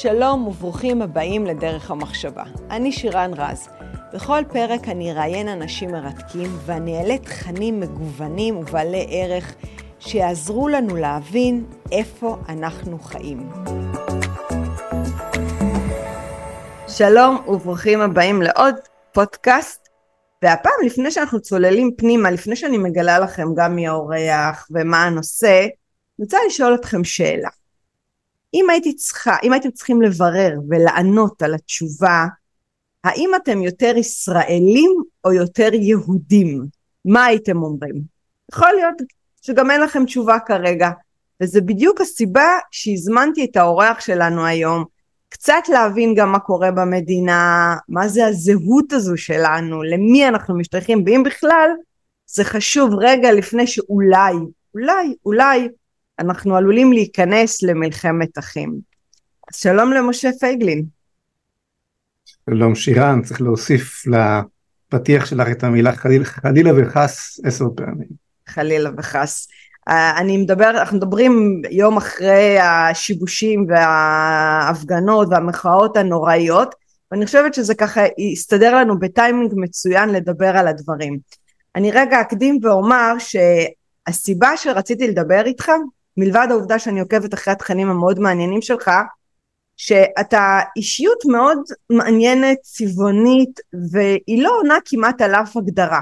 שלום וברוכים הבאים לדרך המחשבה. אני שירן רז. בכל פרק אני אראיין אנשים מרתקים ואני אעלה תכנים מגוונים ובעלי ערך שיעזרו לנו להבין איפה אנחנו חיים. שלום וברוכים הבאים לעוד פודקאסט, והפעם לפני שאנחנו צוללים פנימה, לפני שאני מגלה לכם גם מי האורח ומה הנושא, אני רוצה לשאול אתכם שאלה. אם הייתי צריכה, אם הייתם צריכים לברר ולענות על התשובה, האם אתם יותר ישראלים או יותר יהודים? מה הייתם אומרים? יכול להיות שגם אין לכם תשובה כרגע, וזה בדיוק הסיבה שהזמנתי את האורח שלנו היום, קצת להבין גם מה קורה במדינה, מה זה הזהות הזו שלנו, למי אנחנו משתייכים, ואם בכלל, זה חשוב רגע לפני שאולי, אולי, אולי, אנחנו עלולים להיכנס למלחמת אחים. שלום למשה פייגלין. שלום שירן, צריך להוסיף לפתיח שלך את המילה חלילה, חלילה וחס עשר פעמים. חלילה וחס. אה, אני מדבר, אנחנו מדברים יום אחרי השיבושים וההפגנות והמחאות הנוראיות, ואני חושבת שזה ככה יסתדר לנו בטיימינג מצוין לדבר על הדברים. אני רגע אקדים ואומר שהסיבה שרציתי לדבר איתך מלבד העובדה שאני עוקבת אחרי התכנים המאוד מעניינים שלך, שאתה אישיות מאוד מעניינת, צבעונית, והיא לא עונה כמעט על אף הגדרה.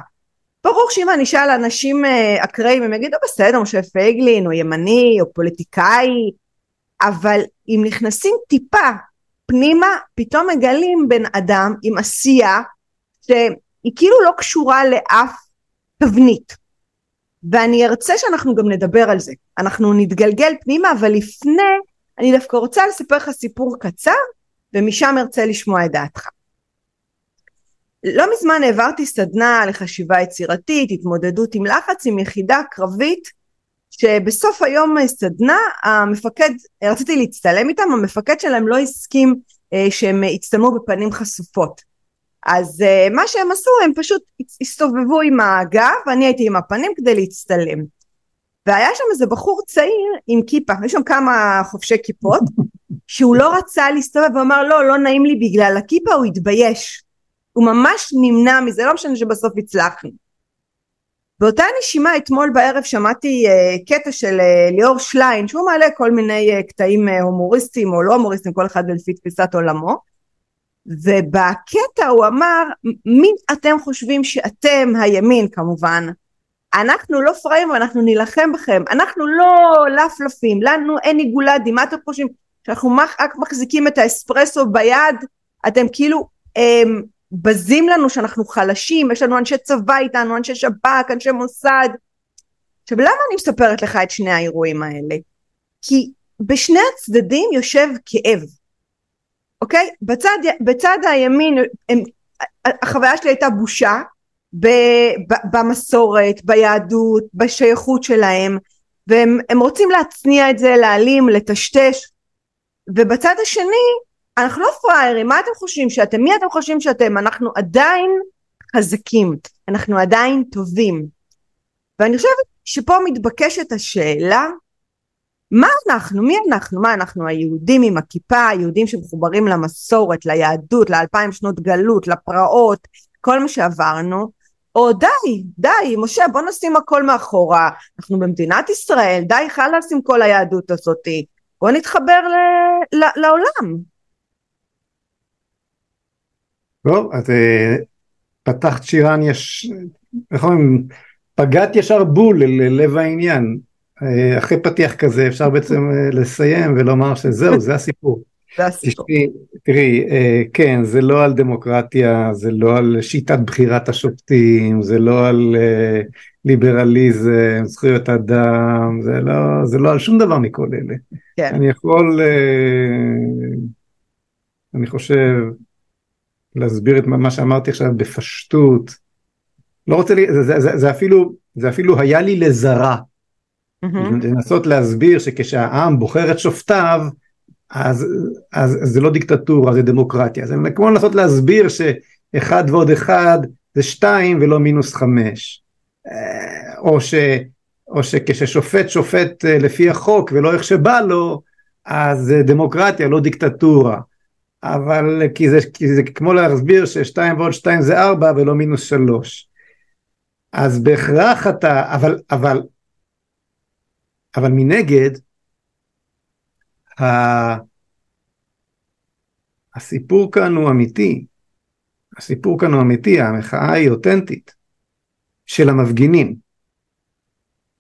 ברור שאם אני אשאל אנשים אה, אקראיים הם יגידו בסדר, משה פייגלין, או ימני, או פוליטיקאי, אבל אם נכנסים טיפה פנימה, פתאום מגלים בן אדם עם עשייה שהיא כאילו לא קשורה לאף תבנית. ואני ארצה שאנחנו גם נדבר על זה. אנחנו נתגלגל פנימה, אבל לפני, אני דווקא רוצה לספר לך סיפור קצר, ומשם ארצה לשמוע את דעתך. לא מזמן העברתי סדנה לחשיבה יצירתית, התמודדות עם לחץ, עם יחידה קרבית, שבסוף היום סדנה, המפקד, רציתי להצטלם איתם, המפקד שלהם לא הסכים אה, שהם יצטלמו בפנים חשופות. אז uh, מה שהם עשו הם פשוט הסתובבו עם הגב ואני הייתי עם הפנים כדי להצטלם. והיה שם איזה בחור צעיר עם כיפה, היו שם כמה חובשי כיפות שהוא לא רצה להסתובב ואמר לא לא נעים לי בגלל הכיפה הוא התבייש. הוא ממש נמנע מזה לא משנה שבסוף הצלחנו. באותה נשימה אתמול בערב שמעתי uh, קטע של uh, ליאור שליין שהוא מעלה כל מיני uh, קטעים uh, הומוריסטיים או לא הומוריסטיים כל אחד לפי תפיסת עולמו ובקטע הוא אמר מי אתם חושבים שאתם הימין כמובן? אנחנו לא פראים ואנחנו נילחם בכם. אנחנו לא לפלפים לנו אין עיגולדים מה אתם חושבים? שאנחנו רק מחזיקים את האספרסו ביד אתם כאילו הם, בזים לנו שאנחנו חלשים יש לנו אנשי צבא איתנו אנשי שב"כ אנשי מוסד. עכשיו למה אני מספרת לך את שני האירועים האלה? כי בשני הצדדים יושב כאב אוקיי? בצד, בצד הימין הם, החוויה שלי הייתה בושה ב, ב, במסורת, ביהדות, בשייכות שלהם והם רוצים להצניע את זה, להעלים, לטשטש ובצד השני אנחנו לא פראיירים, מה אתם חושבים שאתם? מי אתם חושבים שאתם? אנחנו עדיין חזקים, אנחנו עדיין טובים ואני חושבת שפה מתבקשת השאלה מה אנחנו? מי אנחנו? מה אנחנו היהודים עם הכיפה, היהודים שמחוברים למסורת, ליהדות, לאלפיים שנות גלות, לפרעות, כל מה שעברנו, או די, די, משה בוא נשים הכל מאחורה, אנחנו במדינת ישראל, די חלאס עם כל היהדות הזאתי, בוא נתחבר ל- ל- לעולם. טוב, אז אה, פתחת שירן, יש, איך אומרים, פגעת ישר בול ללב העניין. אה, אחרי פתיח כזה אפשר בעצם אה, לסיים ולומר שזהו זה הסיפור. זה הסיפור. תראי, אה, כן זה לא על דמוקרטיה זה לא על שיטת בחירת השופטים זה לא על ליברליזם זכויות אדם זה לא זה לא על שום דבר מכל אלה. כן. אני יכול אני חושב להסביר את מה שאמרתי עכשיו בפשטות. לא רוצה לי, זה, זה, זה אפילו זה אפילו היה לי לזרה. Mm-hmm. לנסות להסביר שכשהעם בוחר את שופטיו אז, אז, אז זה לא דיקטטורה זה דמוקרטיה זה כמו לנסות להסביר שאחד ועוד אחד זה שתיים ולא מינוס חמש אה, או, ש, או שכששופט שופט אה, לפי החוק ולא איך שבא לו אז דמוקרטיה לא דיקטטורה. אבל כי זה, כי זה כמו להסביר ששתיים ועוד שתיים זה ארבע ולא מינוס שלוש. אז בהכרח אתה, אבל, אבל, אבל מנגד. הסיפור כאן הוא אמיתי, הסיפור כאן הוא אמיתי, המחאה היא אותנטית של המפגינים,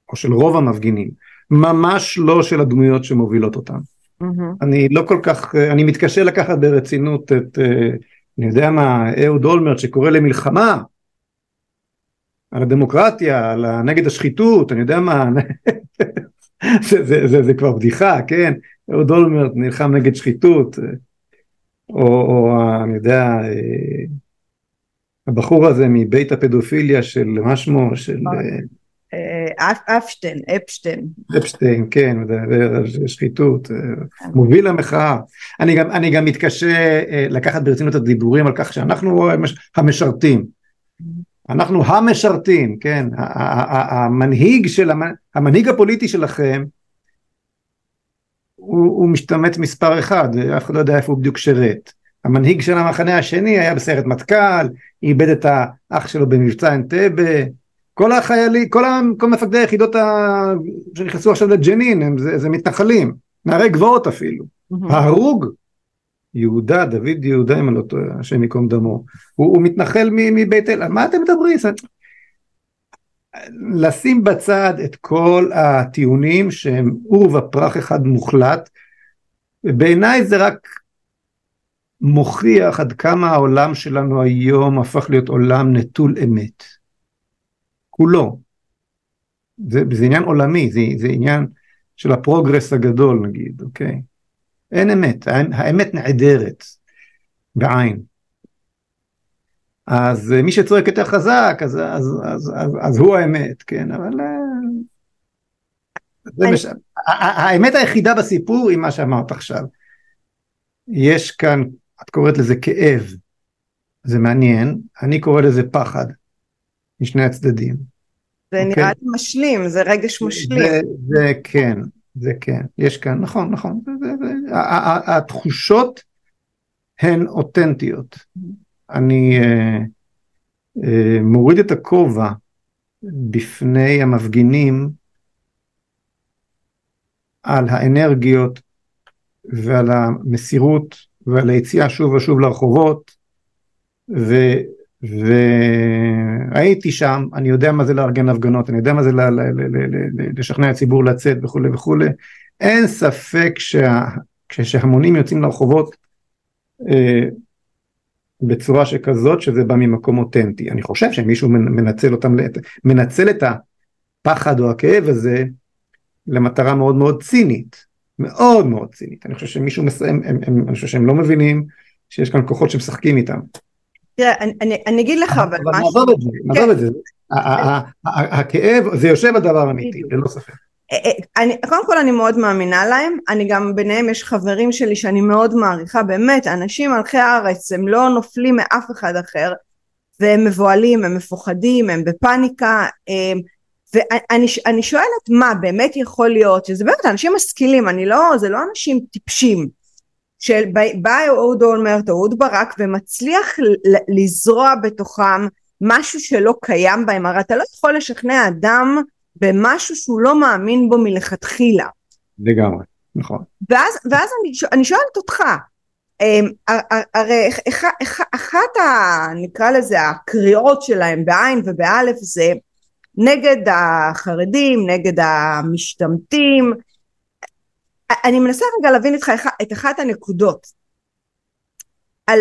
או של רוב המפגינים, ממש לא של הדמויות שמובילות אותם. Mm-hmm. אני לא כל כך, אני מתקשה לקחת ברצינות את, אה, אני יודע מה, אהוד אולמרט שקורא למלחמה על הדמוקרטיה, על נגד השחיתות, אני יודע מה, זה, זה, זה, זה כבר בדיחה, כן? אהוד אולמרט נלחם נגד שחיתות, או, או אני יודע, אה, הבחור הזה מבית הפדופיליה של מה שמו, של... נכון. אה, אפשטיין, אפשטיין. אפשטיין, כן, מדבר על שחיתות, אה, כן. מוביל המחאה. אני גם, אני גם מתקשה אה, לקחת ברצינות את הדיבורים על כך שאנחנו המשרתים. אנחנו המשרתים, כן, המנהיג של, המנהיג הפוליטי שלכם הוא, הוא משתמט מספר אחד, אף אחד לא יודע איפה הוא בדיוק שירת. המנהיג של המחנה השני היה בסיירת מטכ"ל, איבד את האח שלו במבצע אנטבה, כל החיילים, כל, ה, כל מפקדי היחידות ה... שנכנסו עכשיו לג'נין, הם, זה, זה מתנחלים, נערי גבעות אפילו. ההרוג, יהודה, דוד יהודה, אם אני לא טועה, השם ייקום דמו, הוא, הוא מתנחל מבית אל, מה אתם מדברים? לשים בצד את כל הטיעונים שהם עור ופרח אחד מוחלט, בעיניי זה רק מוכיח עד כמה העולם שלנו היום הפך להיות עולם נטול אמת. כולו. זה, זה עניין עולמי, זה, זה עניין של הפרוגרס הגדול נגיד, אוקיי? אין אמת, האמת נעדרת בעין. אז מי שצועק יותר חזק, אז, אז, אז, אז, אז הוא האמת, כן, אבל... אה, אני... מש... האמת היחידה בסיפור היא מה שאמרת עכשיו. יש כאן, את קוראת לזה כאב, זה מעניין, אני קורא לזה פחד. משני הצדדים. זה okay. נראה לי משלים, זה רגש משלים. זה, זה כן, זה כן, יש כאן, נכון, נכון. זה, זה, זה, התחושות הן אותנטיות. אני אה, אה, מוריד את הכובע בפני המפגינים על האנרגיות ועל המסירות ועל היציאה שוב ושוב לרחובות, ו, והייתי שם, אני יודע מה זה לארגן הפגנות, אני יודע מה זה לשכנע הציבור לצאת וכולי וכולי, אין ספק שה, כשהמונים יוצאים לרחובות אה, בצורה שכזאת שזה בא ממקום אותנטי. אני חושב שמישהו מנצל אותם, מנצל את הפחד או הכאב הזה למטרה מאוד מאוד צינית, מאוד מאוד צינית. אני חושב שמישהו מסיים, הם, הם, אני חושב שהם לא מבינים שיש כאן כוחות שמשחקים איתם. תראה, אני, אני אגיד לך אבל משהו. אבל נעזוב את זה, נעזוב את זה. הכאב, זה יושב על דבר אמיתי, ללא ספק. אה, אה, אני, קודם כל אני מאוד מאמינה להם, אני גם ביניהם יש חברים שלי שאני מאוד מעריכה, באמת, אנשים מלכי הארץ, הם לא נופלים מאף אחד אחר, והם מבוהלים, הם מפוחדים, הם בפאניקה, הם, ואני שואלת מה באמת יכול להיות, שזה באמת אנשים משכילים, אני לא, זה לא אנשים טיפשים, שבא אהוד אולמרט, אהוד ברק ומצליח לזרוע בתוכם משהו שלא קיים בהם, הרי אתה לא יכול לשכנע אדם במשהו שהוא לא מאמין בו מלכתחילה. לגמרי, נכון. ואז, ואז אני, אני שואלת אותך, אמ, הרי אחת ה... נקרא לזה הקריאות שלהם בעין ובאלף זה נגד החרדים, נגד המשתמטים, אני מנסה רגע להבין איתך את אחת הנקודות. על,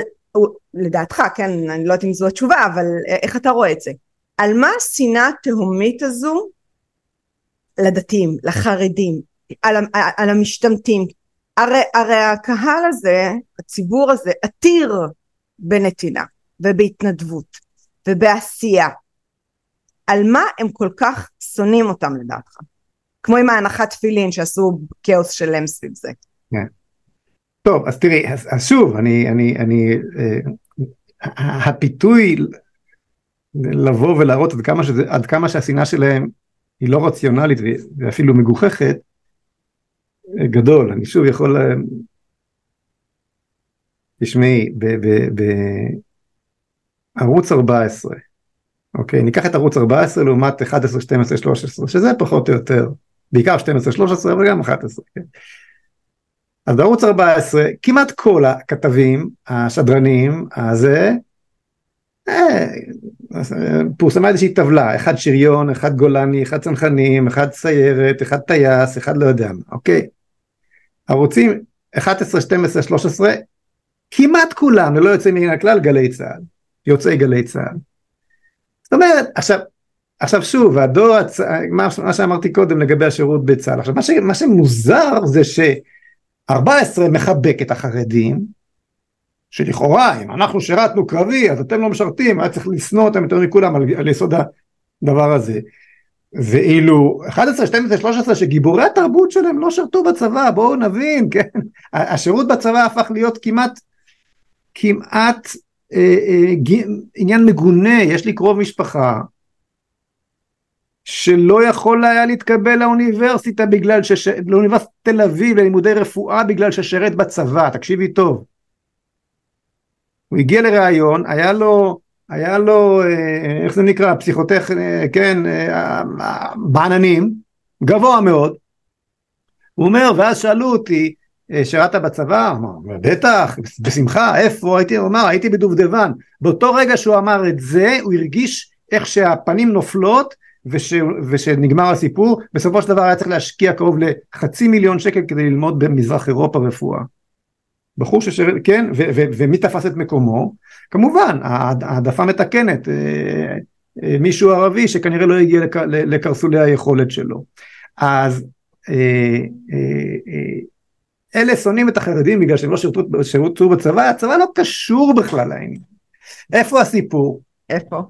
לדעתך, כן, אני לא יודעת אם זו התשובה, אבל איך אתה רואה את זה? על מה השנאה התהומית הזו לדתיים, לחרדים, על, על המשתמטים? הרי, הרי הקהל הזה, הציבור הזה, עתיר בנתינה ובהתנדבות ובעשייה. על מה הם כל כך שונאים אותם לדעתך? כמו עם ההנחת תפילין שעשו כאוס שלם סביב זה. כן. טוב אז תראי אז, אז שוב אני אני אני אה, הפיתוי לבוא ולהראות עד כמה שזה עד כמה שהשנאה שלהם היא לא רציונלית ואפילו מגוחכת גדול, אני שוב יכול... תשמעי, בערוץ 14, אוקיי, ניקח את ערוץ 14 לעומת 11, 12, 13, שזה פחות או יותר, בעיקר 12, 13, אבל גם 11, כן. אז בערוץ 14 כמעט כל הכתבים, השדרנים, הזה, אה, פורסמה איזושהי טבלה, אחד שריון, אחד גולני, אחד צנחנים, אחד סיירת, אחד טייס, אחד לא יודע מה, אוקיי? ערוצים 11, 12, 13, כמעט כולם, ללא יוצא מן הכלל, גלי צה"ל, יוצאי גלי צה"ל. זאת אומרת, עכשיו, עכשיו שוב, הדור, הצ... מה, מה שאמרתי קודם לגבי השירות בצה"ל, עכשיו מה, ש... מה שמוזר זה ש-14 מחבק את החרדים, שלכאורה אם אנחנו שירתנו קרבי אז אתם לא משרתים, היה צריך לשנוא אותם יותר מכולם על, על יסוד הדבר הזה. ואילו 11, 12, 13 שגיבורי התרבות שלהם לא שרתו בצבא, בואו נבין, כן? השירות בצבא הפך להיות כמעט, כמעט אה, אה, עניין מגונה, יש לי קרוב משפחה שלא יכול היה להתקבל לאוניברסיטה בגלל שש... לאוניברסיטת תל אביב ללימודי רפואה בגלל ששירת בצבא, תקשיבי טוב. הוא הגיע לראיון, היה לו, היה לו, אה, איך זה נקרא, פסיכוטך, אה, כן, אה, בעננים, גבוה מאוד. הוא אומר, ואז שאלו אותי, שירת בצבא? אמר, בטח, בשמחה, איפה הייתי? הוא אמר, הייתי בדובדבן. באותו רגע שהוא אמר את זה, הוא הרגיש איך שהפנים נופלות וש, ושנגמר הסיפור, בסופו של דבר היה צריך להשקיע קרוב לחצי מיליון שקל כדי ללמוד במזרח אירופה רפואה. בחור ששירת, כן, ו, ו, ומי תפס את מקומו? כמובן, העדפה מתקנת, אה, אה, מישהו ערבי שכנראה לא הגיע לק, לקרסולי היכולת שלו. אז אה, אלה שונאים את החרדים בגלל שהם לא שירתו, שירתו בצבא, הצבא לא קשור בכלל לעניין. איפה הסיפור? איפה?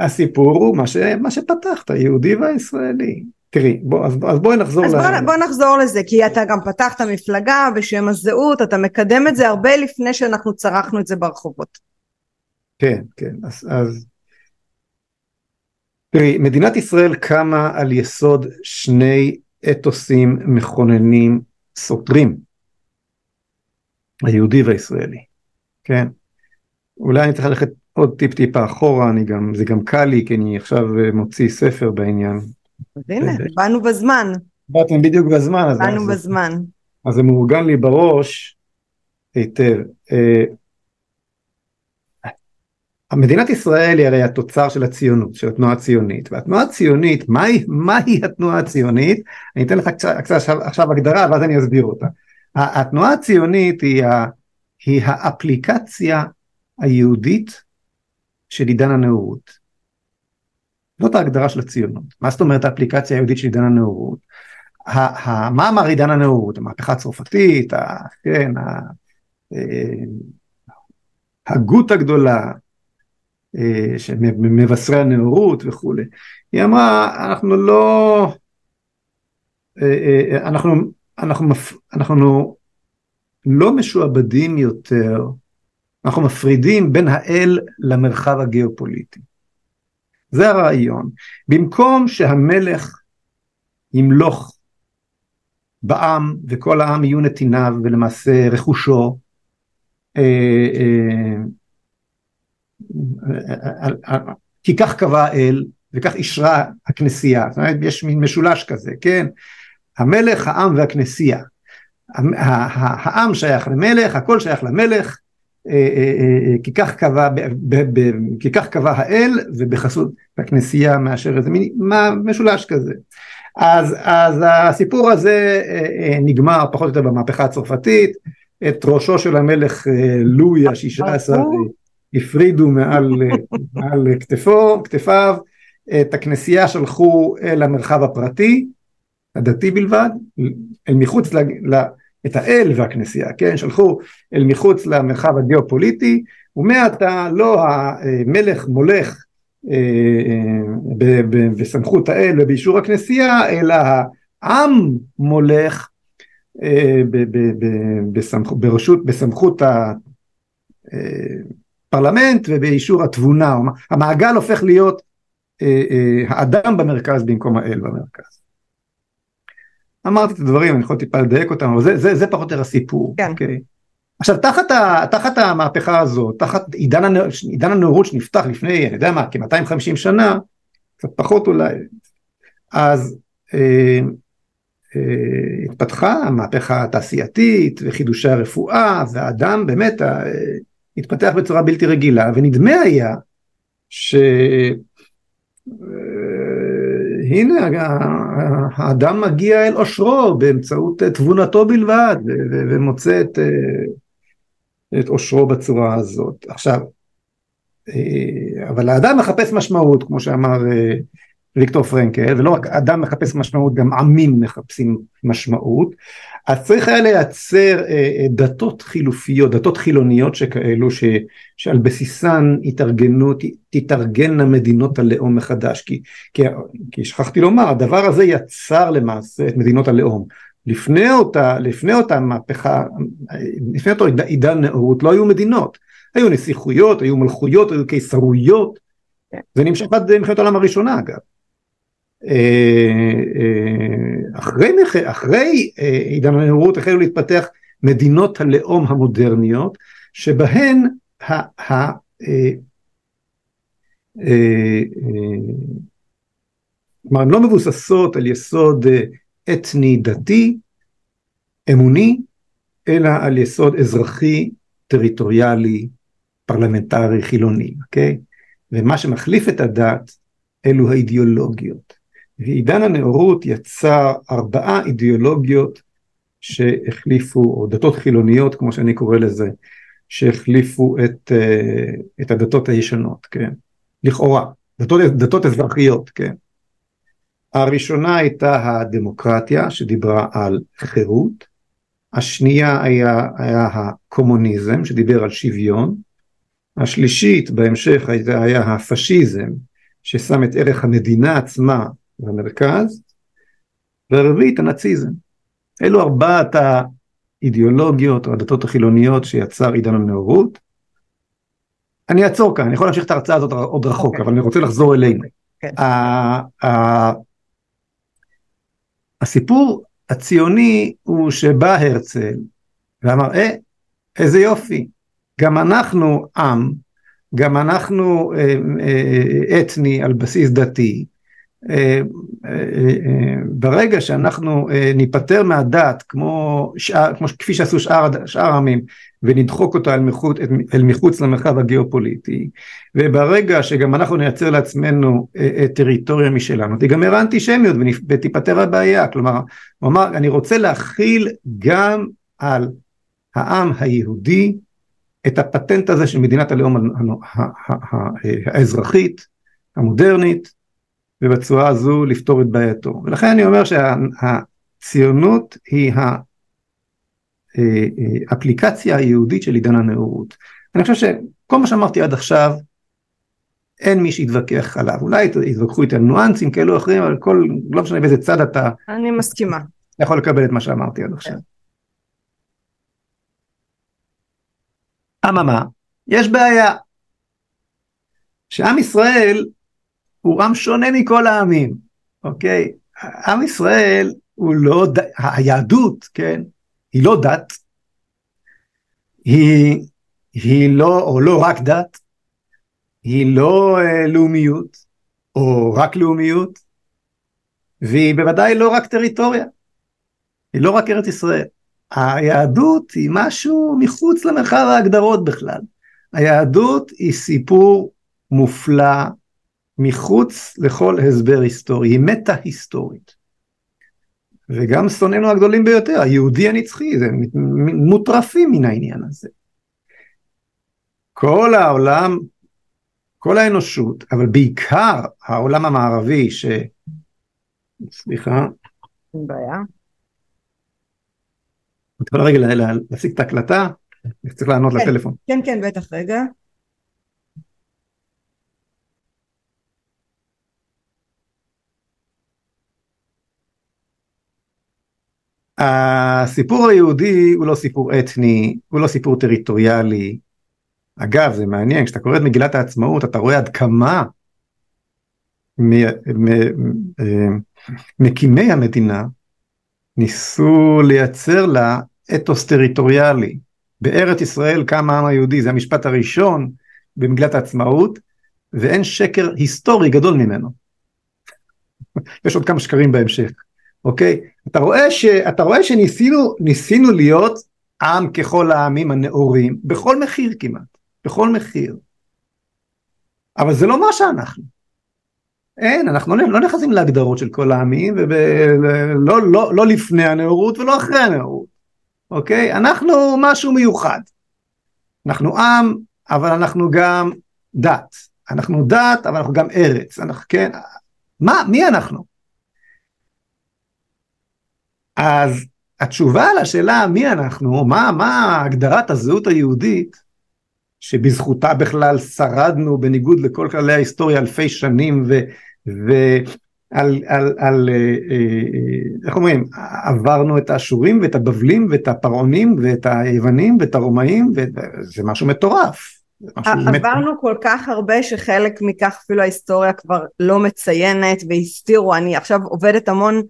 הסיפור הוא מה, ש, מה שפתחת, היהודי והישראלי. תראי, בוא, אז, אז בואי נחזור אז ל... בוא, בוא נחזור לזה, כי אתה גם פתחת מפלגה בשם הזהות, אתה מקדם את זה הרבה לפני שאנחנו צרחנו את זה ברחובות. כן, כן, אז, אז... תראי, מדינת ישראל קמה על יסוד שני אתוסים מכוננים סותרים, היהודי והישראלי, כן? אולי אני צריך ללכת עוד טיפ טיפה אחורה, אני גם, זה גם קל לי, כי אני עכשיו מוציא ספר בעניין, אז הנה, באנו בזמן. באתם בדיוק בזמן. באנו בזמן. אז זה מאורגן לי בראש היטב. אה, מדינת ישראל היא הרי התוצר של הציונות, של התנועה הציונית, והתנועה הציונית, מהי, מהי התנועה הציונית? אני אתן לך קצת, קצת עכשיו, עכשיו הגדרה ואז אני אסביר אותה. התנועה הציונית היא, ה, היא האפליקציה היהודית של עידן הנאורות. זאת ההגדרה של הציונות. מה זאת אומרת האפליקציה היהודית של עידן הנאורות? מה אמר עידן הנאורות? המהפכה הצרפתית, כן, אה, הגות הגדולה אה, של מבשרי הנאורות וכולי. היא אמרה, אנחנו לא, אה, אנחנו, אנחנו, אנחנו לא משועבדים יותר, אנחנו מפרידים בין האל למרחב הגיאופוליטי. זה הרעיון. במקום שהמלך ימלוך בעם וכל העם יהיו נתיניו ולמעשה רכושו, אה, אה, כי כך קבע האל וכך אישרה הכנסייה, זאת אומרת יש מין משולש כזה, כן? המלך, העם והכנסייה. העם שייך למלך, הכל שייך למלך, אה, אה, אה, כי כך קבע, כי כך קבע האל ובחסות הכנסייה מאשר איזה מין משולש כזה. אז, אז הסיפור הזה נגמר פחות או יותר במהפכה הצרפתית, את ראשו של המלך לואי השישה עשר הפרידו מעל, מעל כתפו, כתפיו, את הכנסייה שלחו אל המרחב הפרטי, הדתי בלבד, אל מחוץ את האל והכנסייה, כן? שלחו אל מחוץ למרחב הגיאופוליטי, ומעתה לא המלך מולך אה, אה, בסמכות האל ובאישור הכנסייה, אלא העם מולך אה, ברשות, בסמכות הפרלמנט ובאישור התבונה, המעגל הופך להיות האדם במרכז במקום האל במרכז. אמרתי את הדברים, אני יכול טיפה לדייק אותם, אבל זה, זה, זה פחות או יותר הסיפור. כן. Okay. אוקיי? עכשיו תחת, ה, תחת המהפכה הזאת, תחת עידן, הנ, עידן הנאורות שנפתח לפני, אני יודע מה, כ-250 שנה, קצת פחות אולי, אז אה, אה, התפתחה המהפכה התעשייתית וחידושי הרפואה, והאדם באמת אה, התפתח בצורה בלתי רגילה, ונדמה היה שהנה האדם מגיע אל עושרו באמצעות תבונתו בלבד ומוצא את, את עושרו בצורה הזאת. עכשיו, אבל האדם מחפש משמעות כמו שאמר ויקטור פרנקל, ולא רק אדם מחפש משמעות, גם עמים מחפשים משמעות, אז צריך היה לייצר אה, אה, דתות חילופיות, דתות חילוניות שכאלו, ש, שעל בסיסן התארגנו, תתארגנה מדינות הלאום מחדש, כי, כי, כי שכחתי לומר, הדבר הזה יצר למעשה את מדינות הלאום. לפני אותה, לפני אותה מהפכה, לפני אותו עידן נאורות לא היו מדינות, היו נסיכויות, היו מלכויות, היו קיסרויות, כן. זה נמשך עד מלחמת העולם הראשונה אגב. אה, אה, אחרי, אחרי אה, עידן הנאורות החלו להתפתח מדינות הלאום המודרניות שבהן ה, ה, כלומר הן לא מבוססות על יסוד אתני דתי אמוני אלא על יסוד אזרחי טריטוריאלי פרלמנטרי חילוני אוקיי? ומה שמחליף את הדת אלו האידיאולוגיות ועידן הנאורות יצר ארבעה אידיאולוגיות שהחליפו, או דתות חילוניות כמו שאני קורא לזה, שהחליפו את, אה, את הדתות הישנות, כן? לכאורה, דתות, דתות אזרחיות, כן? הראשונה הייתה הדמוקרטיה שדיברה על חירות, השנייה היה, היה הקומוניזם שדיבר על שוויון, השלישית בהמשך היה, הפשיזם ששם את ערך המדינה עצמה במרכז, והרביעית הנאציזם. אלו ארבעת האידיאולוגיות או הדתות החילוניות שיצר עידן הנאורות. אני אעצור כאן, אני יכול להמשיך את ההרצאה הזאת עוד רחוק, okay. אוקיי. אבל אני רוצה לחזור אלינו. Okay. כן. הסיפור הציוני הוא שבא הרצל ואמר, אה, איזה יופי, גם אנחנו עם, גם אנחנו אה, אה, אתני על בסיס דתי, אה, אה, אה, ברגע שאנחנו ניפטר מהדת כמו, שאר, כמו כפי שעשו שאר, שאר העמים ונדחוק אותה אל מחוץ, אל מחוץ למרחב הגיאופוליטי וברגע שגם אנחנו נייצר לעצמנו טריטוריה משלנו תיגמר האנטישמיות ותיפטר הבעיה. כלומר הוא אמר אני רוצה להכיל גם על העם היהודי את הפטנט הזה של מדינת הלאום האזרחית המודרנית ובצורה הזו לפתור את בעייתו. ולכן אני אומר שהציונות היא האפליקציה היהודית של עידן הנאורות. אני חושב שכל מה שאמרתי עד עכשיו אין מי שיתווכח עליו, אולי יתווכחו איתי על ניואנסים כאלו או אחרים, אבל כל, לא משנה באיזה צד אתה, אני מסכימה, יכול לקבל את מה שאמרתי עד עכשיו. אממה, יש בעיה, שעם ישראל הוא עם שונה מכל העמים, אוקיי? עם ישראל הוא לא, ד... היהדות, כן, היא לא דת, היא, היא לא, או לא רק דת, היא לא אה, לאומיות, או רק לאומיות, והיא בוודאי לא רק טריטוריה, היא לא רק ארץ ישראל. היהדות היא משהו מחוץ למרחב ההגדרות בכלל. היהדות היא סיפור מופלא מחוץ לכל הסבר היסטורי, היא מטה היסטורית. וגם שונאינו הגדולים ביותר, היהודי הנצחי, זה מוטרפים מן העניין הזה. כל העולם, כל האנושות, אבל בעיקר העולם המערבי, ש... סליחה. אין בעיה. את יכולה רגע להפסיק את ההקלטה? צריך לענות כן, לטלפון. כן, כן, בטח, רגע. הסיפור היהודי הוא לא סיפור אתני, הוא לא סיפור טריטוריאלי. אגב, זה מעניין, כשאתה קורא את מגילת העצמאות, אתה רואה עד כמה מקימי המדינה ניסו לייצר לה אתוס טריטוריאלי. בארץ ישראל קם העם היהודי, זה המשפט הראשון במגילת העצמאות, ואין שקר היסטורי גדול ממנו. יש עוד כמה שקרים בהמשך, אוקיי? אתה רואה, ש, אתה רואה שניסינו להיות עם ככל העמים הנאורים, בכל מחיר כמעט, בכל מחיר. אבל זה לא מה שאנחנו. אין, אנחנו לא, לא נכנסים להגדרות של כל העמים, ולא לא, לא לפני הנאורות ולא אחרי הנאורות, אוקיי? אנחנו משהו מיוחד. אנחנו עם, אבל אנחנו גם דת. אנחנו דת, אבל אנחנו גם ארץ. אנחנו, כן? מה, מי אנחנו? אז התשובה לשאלה מי אנחנו, מה, מה הגדרת הזהות היהודית, שבזכותה בכלל שרדנו בניגוד לכל כללי ההיסטוריה אלפי שנים ו... ועל, על, על, אה, אה, איך אומרים, עברנו את האשורים ואת הבבלים ואת הפרעונים ואת היוונים ואת הרומאים וזה משהו מטורף. עברנו כל כך הרבה שחלק מכך אפילו ההיסטוריה כבר לא מציינת והסתירו, אני עכשיו עובדת המון אה,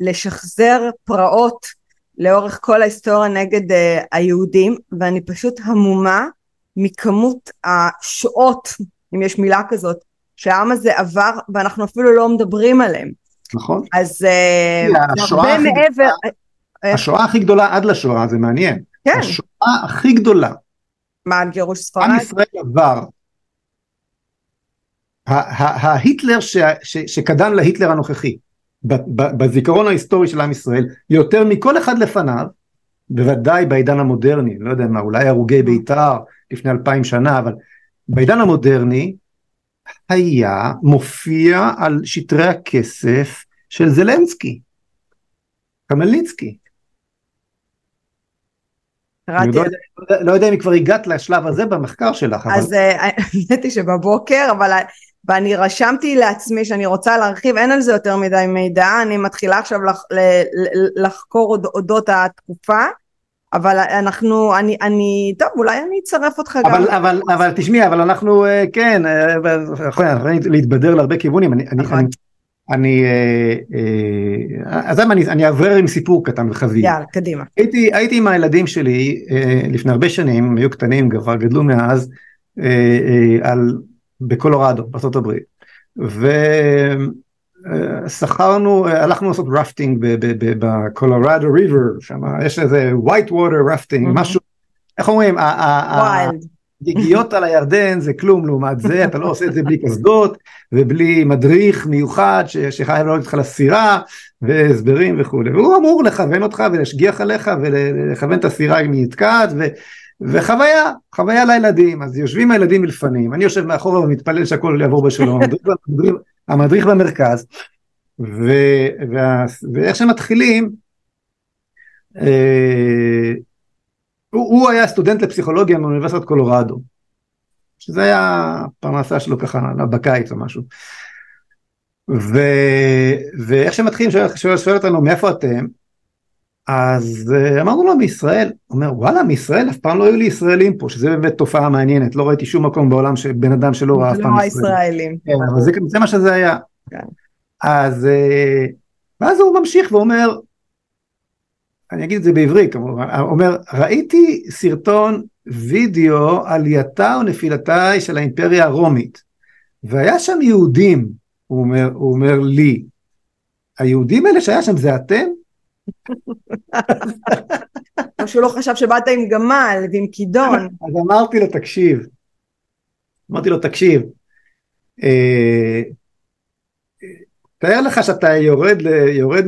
לשחזר פרעות לאורך כל ההיסטוריה נגד אה, היהודים ואני פשוט המומה מכמות השעות, אם יש מילה כזאת, שהעם הזה עבר ואנחנו אפילו לא מדברים עליהם. נכון. אז אה, הרבה מעבר... השואה הכי גדולה עד לשואה, זה מעניין. כן. השואה הכי גדולה. מה, על גירוש ספרד? עם ישראל עבר. ההיטלר שקדם להיטלר הנוכחי, בזיכרון ההיסטורי של עם ישראל, יותר מכל אחד לפניו, בוודאי בעידן המודרני, לא יודע מה, אולי הרוגי בית"ר לפני אלפיים שנה, אבל בעידן המודרני היה מופיע על שטרי הכסף של זלנסקי, קמלניצקי. אני לא, יודע, לא יודע אם כבר הגעת לשלב הזה במחקר שלך. אז אה, האמת היא שבבוקר, אבל ואני רשמתי לעצמי שאני רוצה להרחיב, אין על זה יותר מדי מידע, אני מתחילה עכשיו לח, לחקור אודות התקופה, אבל אנחנו, אני, אני, טוב, אולי אני אצרף אותך אבל, גם. אבל, אבל תשמעי, אבל אנחנו, אה, כן, אה, אנחנו יכולים להתבדר להרבה כיוונים, אני, נכון. אני, אני, אה, אז אני, אני אעבר עם סיפור קטן וחזי. יאללה, קדימה. הייתי, הייתי עם הילדים שלי לפני הרבה שנים, היו קטנים, כבר גדלו מאז, על, בקולורדו, בארה"ב. שכרנו, הלכנו לעשות רפטינג ב Colorado River, שם יש איזה white water rafting, משהו, איך אומרים, הגיגית על הירדן זה כלום לעומת זה, אתה לא עושה את זה בלי קסדות ובלי מדריך מיוחד שחייב לעלות איתך לסירה והסברים וכולי, והוא אמור לכוון אותך ולהשגיח עליך ולכוון את הסירה אם היא נתקעת וחוויה, חוויה לילדים, אז יושבים הילדים מלפנים, אני יושב מאחורה ומתפלל שהכל יעבור בשלום, המדריך במרכז, ו, וה, ואיך שמתחילים, אה, הוא, הוא היה סטודנט לפסיכולוגיה מאוניברסיטת קולורדו, שזה היה פרנסה שלו ככה בקיץ או משהו. ו, ואיך שמתחילים, שואל, שואל אותנו מאיפה אתם, אז אה, אמרנו לו מישראל, הוא אומר וואלה מישראל אף פעם לא היו לי ישראלים פה שזה באמת תופעה מעניינת לא ראיתי שום מקום בעולם שבן אדם שלא ראה אף פעם לא ישראלים. כן, אבל זה, זה מה שזה היה. כן. אז אה, ואז הוא ממשיך ואומר אני אגיד את זה בעברית כמובן, אומר ראיתי סרטון וידאו עלייתה ונפילתה של האימפריה הרומית והיה שם יהודים הוא אומר, הוא אומר לי היהודים האלה שהיה שם זה אתם? או שהוא לא חשב שבאת עם גמל ועם כידון. אז אמרתי לו תקשיב, אמרתי לו תקשיב, אה, תאר לך שאתה יורד, יורד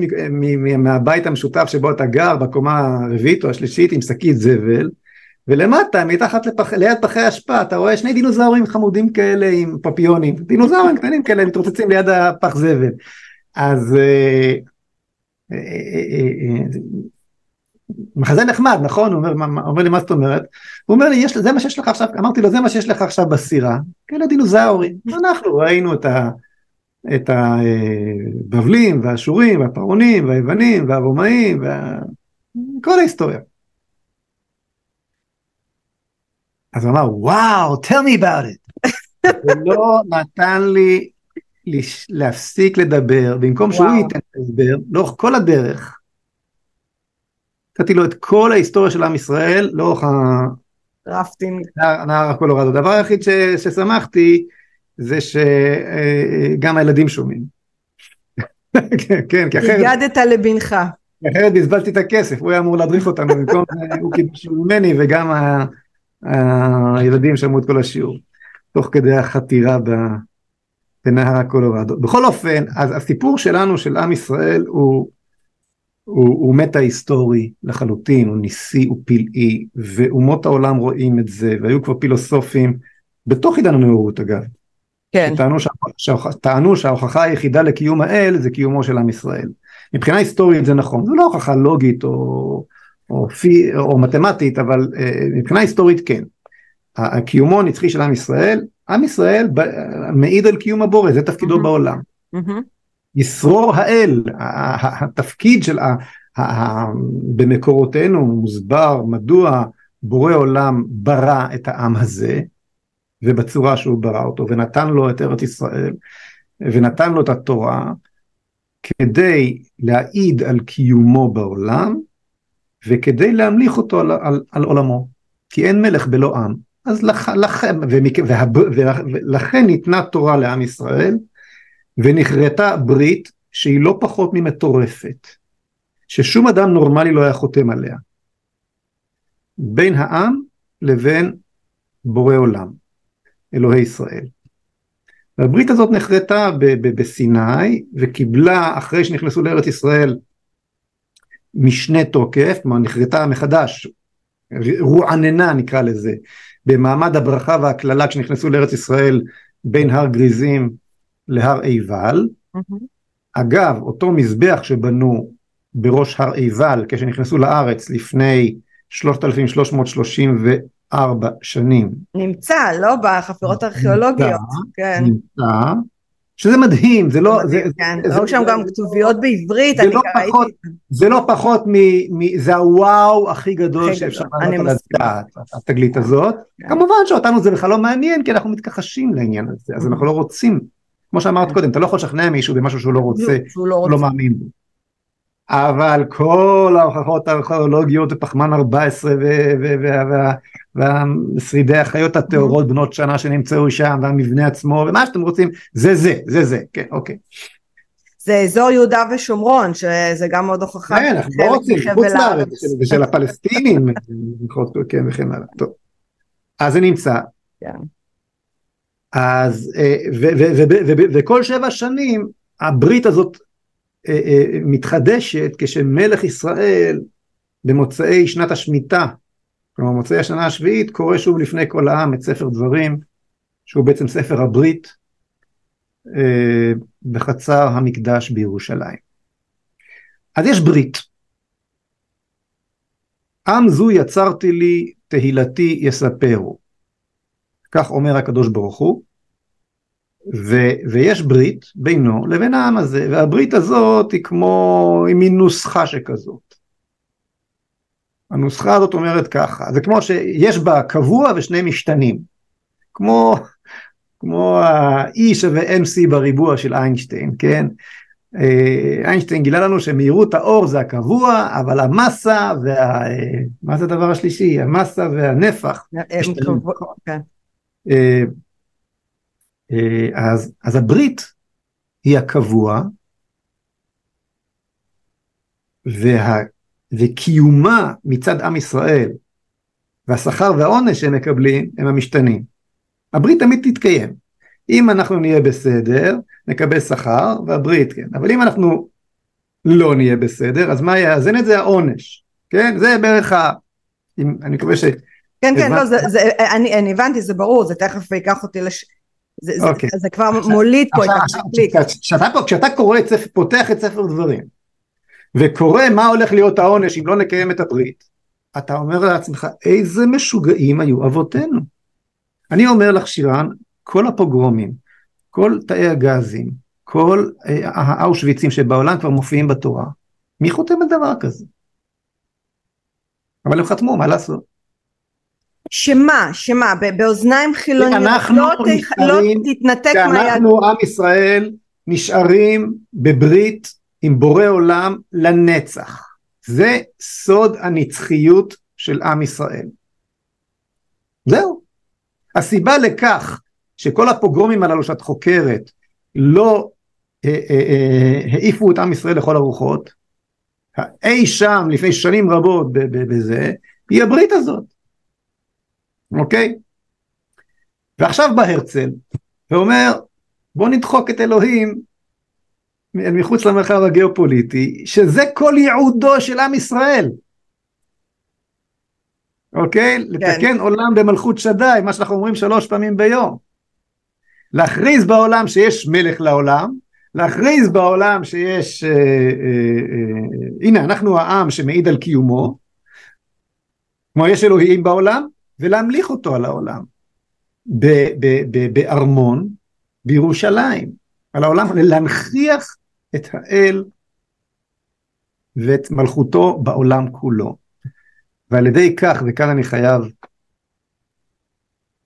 מהבית המשותף שבו אתה גר בקומה הרביעית או השלישית עם שקית זבל ולמטה מתחת לפח, ליד פחי אשפה אתה רואה שני דינוזאורים חמודים כאלה עם פפיונים. דינוזאורים קטנים כאלה מתרוצצים ליד הפח זבל. אז אה, מחזה נחמד נכון הוא אומר, אומר לי מה זאת אומרת הוא אומר לי יש, זה מה שיש לך עכשיו אמרתי לו זה מה שיש לך עכשיו בסירה כאלה דינוזאורים אנחנו ראינו את ה... את הבבלים והאשורים והפרעונים והיוונים והרומאים וכל ההיסטוריה. אז הוא אמר וואו tell me about it. ולא נתן לי להפסיק לדבר, במקום שהוא ייתן הסבר, לאורך כל הדרך, נתתי לו את כל ההיסטוריה של עם ישראל לאורך רפטינג. נהר, הקולורדו. הדבר היחיד ש, ששמחתי זה שגם הילדים שומעים. כן, כן, כי אחרת... הגדת לבנך. אחרת בזבזתי את הכסף, הוא היה אמור להדריך אותנו, במקום הוא קיבל ממני וגם ה... הילדים שמעו את כל השיעור, תוך כדי החתירה בנהר הקולורדו. בכל אופן, אז הסיפור שלנו, של עם ישראל, הוא, הוא, הוא מטה היסטורי לחלוטין, הוא ניסי, הוא פלאי, ואומות העולם רואים את זה, והיו כבר פילוסופים, בתוך עידן הנאורות אגב, כן. טענו, שה, טענו שההוכחה היחידה לקיום האל זה קיומו של עם ישראל. מבחינה היסטורית זה נכון, זו לא הוכחה לוגית או, או, פי, או מתמטית, אבל uh, מבחינה היסטורית כן. הקיומו הנצחי של עם ישראל, עם ישראל ב, מעיד על קיום הבורא, זה תפקידו mm-hmm. בעולם. Mm-hmm. ישרור האל, התפקיד של, ה, במקורותינו מוסבר מדוע בורא עולם ברא את העם הזה, ובצורה שהוא ברא אותו, ונתן לו את ארץ ישראל, ונתן לו את התורה, כדי להעיד על קיומו בעולם, וכדי להמליך אותו על, על, על עולמו. כי אין מלך בלא עם. אז לכ, לכם, ומכ, והב, ולכן ניתנה תורה לעם ישראל, ונכרתה ברית שהיא לא פחות ממטורפת, ששום אדם נורמלי לא היה חותם עליה. בין העם לבין בורא עולם, אלוהי ישראל. והברית הזאת נחרטה בסיני וקיבלה אחרי שנכנסו לארץ ישראל משנה תוקף, כלומר נחרטה מחדש, רועננה נקרא לזה, במעמד הברכה והקללה כשנכנסו לארץ ישראל בין הר גריזים להר עיבל. Mm-hmm. אגב, אותו מזבח שבנו בראש הר עיבל כשנכנסו לארץ לפני 3,334 שנים. נמצא, לא בחפירות הארכיאולוגיות. כן. נמצא, שזה מדהים, זה לא... מדהים, זה, כן, זה, ראו שם זה, גם כתוביות בעברית, אני לא פחות, זה לא פחות מ... מ זה הוואו הכי גדול שאפשר לדעת, התגלית הזאת. כן. כמובן שאותנו זה בכלל לא מעניין, כי אנחנו מתכחשים לעניין הזה, אז אנחנו לא רוצים. כמו שאמרת קודם, אתה לא יכול לשכנע מישהו במשהו שהוא לא רוצה, שהוא לא, לא מאמין בו. אבל כל ההוכחות הארכיאולוגיות ופחמן 14 ושרידי החיות הטהורות בנות שנה שנמצאו שם והמבנה עצמו ומה שאתם רוצים זה זה זה זה כן אוקיי. זה אזור יהודה ושומרון שזה גם עוד הוכחה. כן אנחנו לא רוצים חוץ לארץ ושל הפלסטינים כן וכן הלאה. טוב. אז זה נמצא. כן. אז אה, וכל שבע שנים הברית הזאת מתחדשת כשמלך ישראל במוצאי שנת השמיטה, כלומר מוצאי השנה השביעית, קורא שוב לפני כל העם את ספר דברים, שהוא בעצם ספר הברית, אה, בחצר המקדש בירושלים. אז יש ברית. עם זו יצרתי לי, תהילתי יספרו. כך אומר הקדוש ברוך הוא, ו, ויש ברית בינו לבין העם הזה, והברית הזאת היא כמו, היא מין נוסחה שכזאת. הנוסחה הזאת אומרת ככה, זה כמו שיש בה קבוע ושני משתנים, כמו, כמו ה-E שווה MC בריבוע של איינשטיין, כן? אה, איינשטיין גילה לנו שמהירות האור זה הקבוע, אבל המסה וה... מה זה הדבר השלישי? המסה והנפח. הם קבוע, כן. אה, אה, אז, אז הברית היא הקבוע, וה, וקיומה מצד עם ישראל, והשכר והעונש שהם מקבלים הם המשתנים. הברית תמיד תתקיים. אם אנחנו נהיה בסדר, נקבל שכר, והברית כן. אבל אם אנחנו לא נהיה בסדר, אז מה יאזן את זה? העונש. כן? זה בערך ה... אם, אני מקווה ש... כן, כן, לא, זה, זה, אני, אני הבנתי, זה ברור, זה תכף ייקח אותי לש... זה, okay. זה, אוקיי. זה כבר מוליד פה את הקונפליקט. כשאתה, כשאתה קורא ספר, פותח את ספר דברים, וקורא מה הולך להיות העונש אם לא נקיים את הברית, אתה אומר לעצמך, איזה משוגעים היו אבותינו. אני אומר לך שירן, כל הפוגרומים, כל תאי הגזים, כל אה, האושוויצים שבעולם כבר מופיעים בתורה, מי חותם על דבר כזה? אבל הם חתמו, מה לעשות? שמה, שמה, באוזניים חילוניות, לא, לא תתנתק מהיהדות. שאנחנו עם ישראל נשארים בברית עם בורא עולם לנצח. זה סוד הנצחיות של עם ישראל. זהו. הסיבה לכך שכל הפוגרומים הללו שאת חוקרת לא אה, אה, אה, העיפו את עם ישראל לכל הרוחות, אי שם לפני שנים רבות בזה, היא הברית הזאת, אוקיי? ועכשיו בא הרצל ואומר בוא נדחוק את אלוהים מחוץ למרחב הגיאופוליטי, שזה כל ייעודו של עם ישראל. אוקיי? כן. לתקן עולם במלכות שדי, מה שאנחנו אומרים שלוש פעמים ביום. להכריז בעולם שיש מלך לעולם, להכריז בעולם שיש, אה, אה, אה, הנה אנחנו העם שמעיד על קיומו, כלומר יש אלוהים בעולם, ולהמליך אותו על העולם. בארמון בירושלים, על העולם, להנכיח את האל ואת מלכותו בעולם כולו. ועל ידי כך, וכאן אני חייב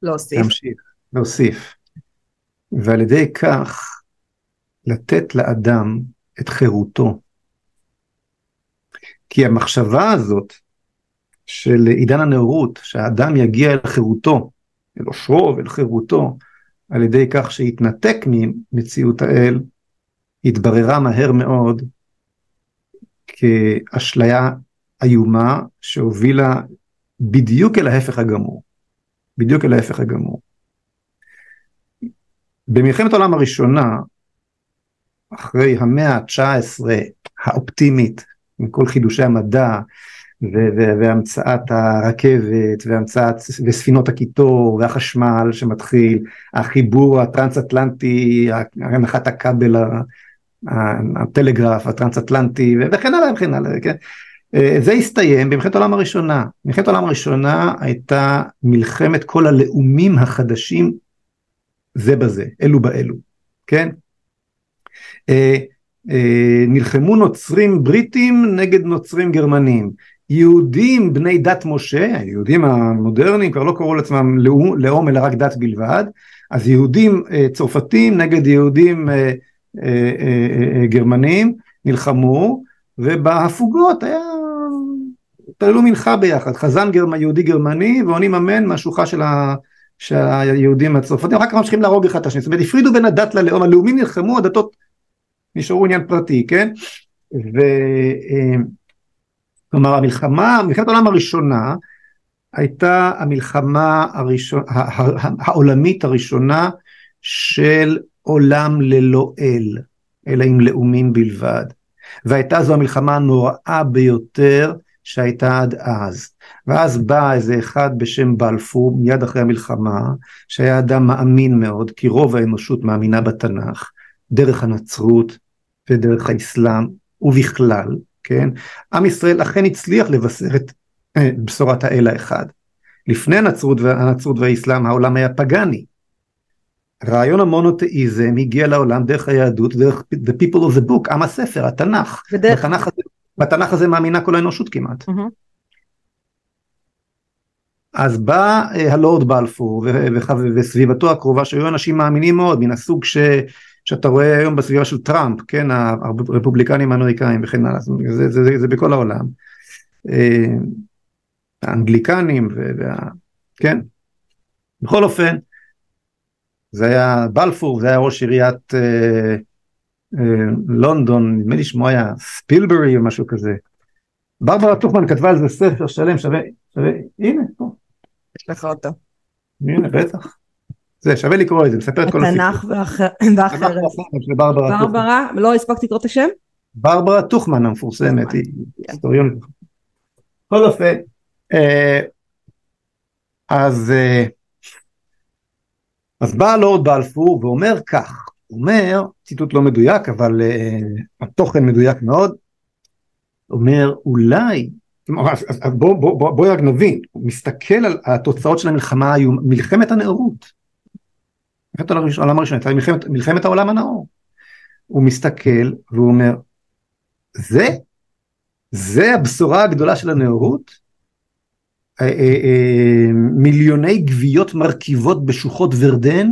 להוסיף, להמשיך, להוסיף, ועל ידי כך לתת לאדם את חירותו. כי המחשבה הזאת של עידן הנאורות, שהאדם יגיע אל חירותו, אל עושרו ואל חירותו, על ידי כך שהתנתק ממציאות האל, התבררה מהר מאוד כאשליה איומה שהובילה בדיוק אל ההפך הגמור. בדיוק אל ההפך הגמור. במלחמת העולם הראשונה, אחרי המאה ה-19 האופטימית, עם כל חידושי המדע, והמצאת הרכבת, והמצאת, וספינות הקיטור, והחשמל שמתחיל, החיבור הטרנס-אטלנטי, הנחת הכבל, הטלגרף הטרנס-אטלנטי, וכן הלאה וכן הלאה, כן? אה, זה הסתיים במלחמת העולם הראשונה. מלחמת העולם הראשונה הייתה מלחמת כל הלאומים החדשים זה בזה, אלו באלו, כן? אה, אה, נלחמו נוצרים בריטים נגד נוצרים גרמנים. יהודים בני דת משה, היהודים המודרניים כבר לא קראו לעצמם לאום, אלא רק דת בלבד, אז יהודים אה, צרפתים נגד יהודים אה, אה, גרמנים נלחמו, ובהפוגות היה, התפללו מנחה ביחד, חזן גרמ, יהודי גרמני ועונים אמן מהשוחה של ה... שהיהודים הצרפתים, אחר כך ממשיכים להרוג אחד את השני, זאת אומרת הפרידו בין הדת ללאום, הלאומים נלחמו, הדתות נשארו עניין פרטי, כן? ו... כלומר המלחמה, מלחמת העולם הראשונה הייתה המלחמה הראשון, העולמית הראשונה של עולם ללא אל, אלא עם לאומים בלבד. והייתה זו המלחמה הנוראה ביותר שהייתה עד אז. ואז בא איזה אחד בשם בלפור מיד אחרי המלחמה, שהיה אדם מאמין מאוד, כי רוב האנושות מאמינה בתנ"ך, דרך הנצרות ודרך האסלאם ובכלל, כן? עם ישראל אכן הצליח לבשר את אה, בשורת האל האחד. לפני הנצרות, הנצרות והאסלאם העולם היה פגאני. רעיון המונותאיזם הגיע לעולם דרך היהדות, דרך the people of the book, עם הספר, התנ"ך. בדרך... בתנ"ך, הזה, בתנ"ך הזה מאמינה כל האנושות כמעט. Mm-hmm. אז בא אה, הלורד בלפור וסביבתו הקרובה שהיו אנשים מאמינים מאוד מן הסוג ש... שאתה רואה היום בסביבה של טראמפ, כן, הרפובליקנים האמריקאים וכן הלאה, זה, זה, זה, זה בכל העולם. אה, האנגליקנים, וה, כן, בכל אופן, זה היה בלפור, זה היה ראש עיריית אה, אה, לונדון, נדמה לי שמו היה ספילברי או משהו כזה. ברברה טוכמן כתבה על זה ספר שלם שווה, שווה, הנה, פה. יש לך אותו. הנה, בטח. זה שווה לקרוא את זה, מספר את כל הסיפור. התנ"ך ואחרת. ברברה, לא הספקתי לקרוא את השם? ברברה טוכמן המפורסמת, היא. היסטוריונית. בכל אופן, אה, אז אה, אז בא לורד בלפור ואומר כך, הוא אומר, ציטוט לא מדויק אבל uh, התוכן מדויק מאוד, אומר אולי, בואו בוא, בוא, בוא רק נבין, הוא מסתכל על התוצאות של המלחמה היום, מלחמת הנאורות, מלחמת העולם הראשון, הייתה מלחמת, מלחמת העולם הנאור. הוא מסתכל והוא אומר, זה, זה הבשורה הגדולה של הנאורות? אה, אה, אה, מיליוני גוויות מרכיבות בשוחות ורדן,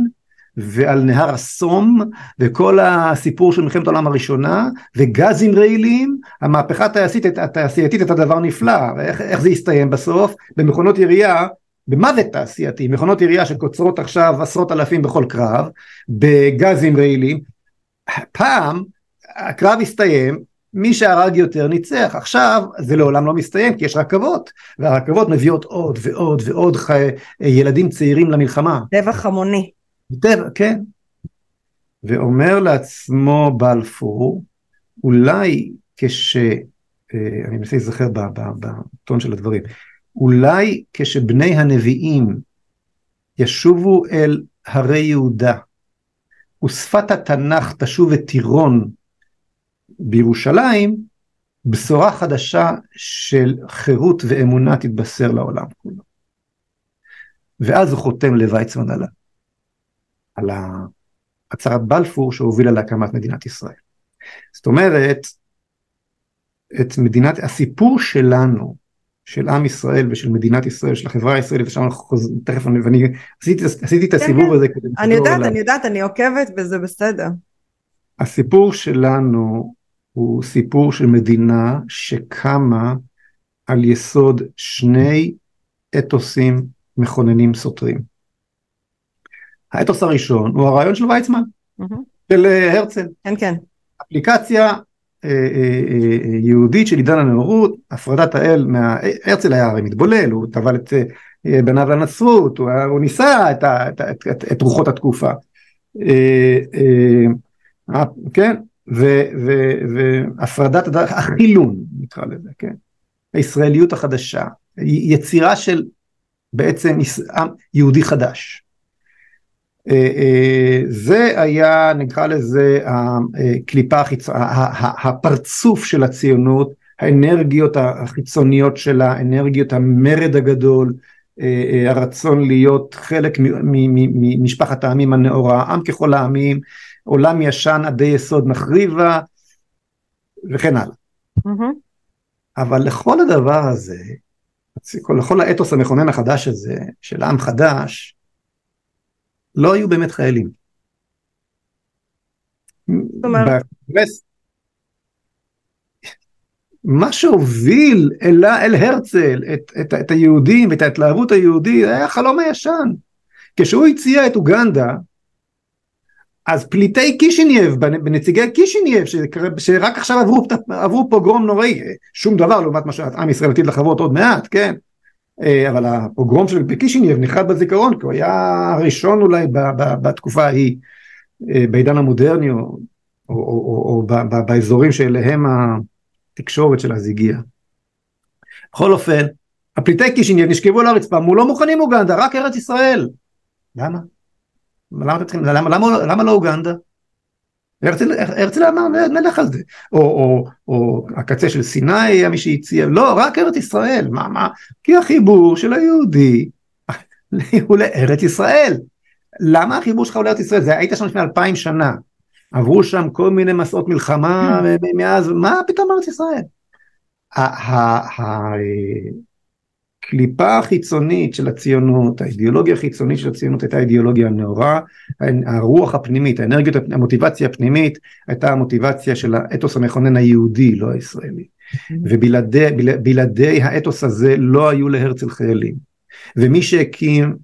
ועל נהר הסום וכל הסיפור של מלחמת העולם הראשונה וגזים רעילים המהפכה התעשייתית, הייתה דבר נפלא איך, איך זה הסתיים בסוף במכונות ירייה במוות תעשייתי מכונות ירייה שקוצרות עכשיו עשרות אלפים בכל קרב בגזים רעילים פעם הקרב הסתיים מי שהרג יותר ניצח עכשיו זה לעולם לא מסתיים כי יש רכבות והרכבות מביאות עוד ועוד ועוד חי... ילדים צעירים למלחמה. טבח המוני. טבע, כן. ואומר לעצמו בלפור, אולי כש... אה, אני מנסה להיזכר בטון של הדברים, אולי כשבני הנביאים ישובו אל הרי יהודה, ושפת התנ"ך תשוב את טירון בירושלים, בשורה חדשה של חירות ואמונה תתבשר לעולם כולו. ואז הוא חותם לוויצמן עליו. על הצהרת בלפור שהובילה להקמת מדינת ישראל. זאת אומרת, את מדינת, הסיפור שלנו, של עם ישראל ושל מדינת ישראל, של החברה הישראלית, ושם אנחנו חוזרים, תכף אני, ואני עשיתי, עשיתי את כן, הסיבוב כן, הזה כדי... אני יודעת, אני יודעת, אני עוקבת וזה בסדר. הסיפור שלנו הוא סיפור של מדינה שקמה על יסוד שני אתוסים מכוננים סותרים. האתוס הראשון הוא הרעיון של ויצמן, mm-hmm. של אה, הרצל. כן, כן. אפליקציה יהודית של עידן הנאורות, הפרדת האל, מה... הרצל היה הרי מתבולל, הוא טבל את בניו לנצרות, הוא, הוא ניסה את, ה, את, את, את, את רוחות התקופה. כן, והפרדת החילון נקרא לזה, כן, הישראליות החדשה, יצירה של בעצם יהודי חדש. אה, אה, זה היה נקרא לזה הקליפה החיצונית, הפרצוף של הציונות, האנרגיות החיצוניות שלה, אנרגיות המרד הגדול, אה, הרצון להיות חלק ממשפחת העמים הנאורה, עם ככל העמים, עולם ישן עדי יסוד נחריבה וכן הלאה. Mm-hmm. אבל לכל הדבר הזה, לכל האתוס המכונן החדש הזה של עם חדש, לא היו באמת חיילים. בקונגרס, מה שהוביל אל, אל הרצל את, את, את היהודים ואת ההתלהבות היהודית היה החלום הישן. כשהוא הציע את אוגנדה, אז פליטי קישינייב, בנציגי קישינייב, שרק עכשיו עברו, עברו פוגרום נוראי, שום דבר לעומת מה שעם ישראל עתיד לחוות עוד מעט, כן? אה, אבל הפוגרום של קישינייב נחרט בזיכרון כי הוא היה הראשון אולי בתקופה ההיא אה, בעידן המודרני או, או, או, או באזורים שאליהם התקשורת של אז הגיעה. בכל אופן הפליטי קישינייב נשכבו על הרצפה אמרו לא מוכנים אוגנדה רק ארץ ישראל למה? למה, למה, למה, למה לא אוגנדה? הרצל, הרצל אמר נלך על זה, או, או, או הקצה של סיני היה מי שהציע, לא רק ארץ ישראל, מה מה, כי החיבור של היהודי הוא לארץ ישראל, למה החיבור שלך הוא לארץ ישראל, זה היית שם לפני אלפיים שנה, עברו שם כל מיני מסעות מלחמה מאז, מה פתאום ארץ ישראל? הקליפה החיצונית של הציונות, האידיאולוגיה החיצונית של הציונות הייתה אידיאולוגיה נאורה, הרוח הפנימית, האנרגיות, המוטיבציה הפנימית הייתה המוטיבציה של האתוס המכונן היהודי, לא הישראלי. ובלעדי האתוס הזה לא היו להרצל חיילים. ומי שהקים,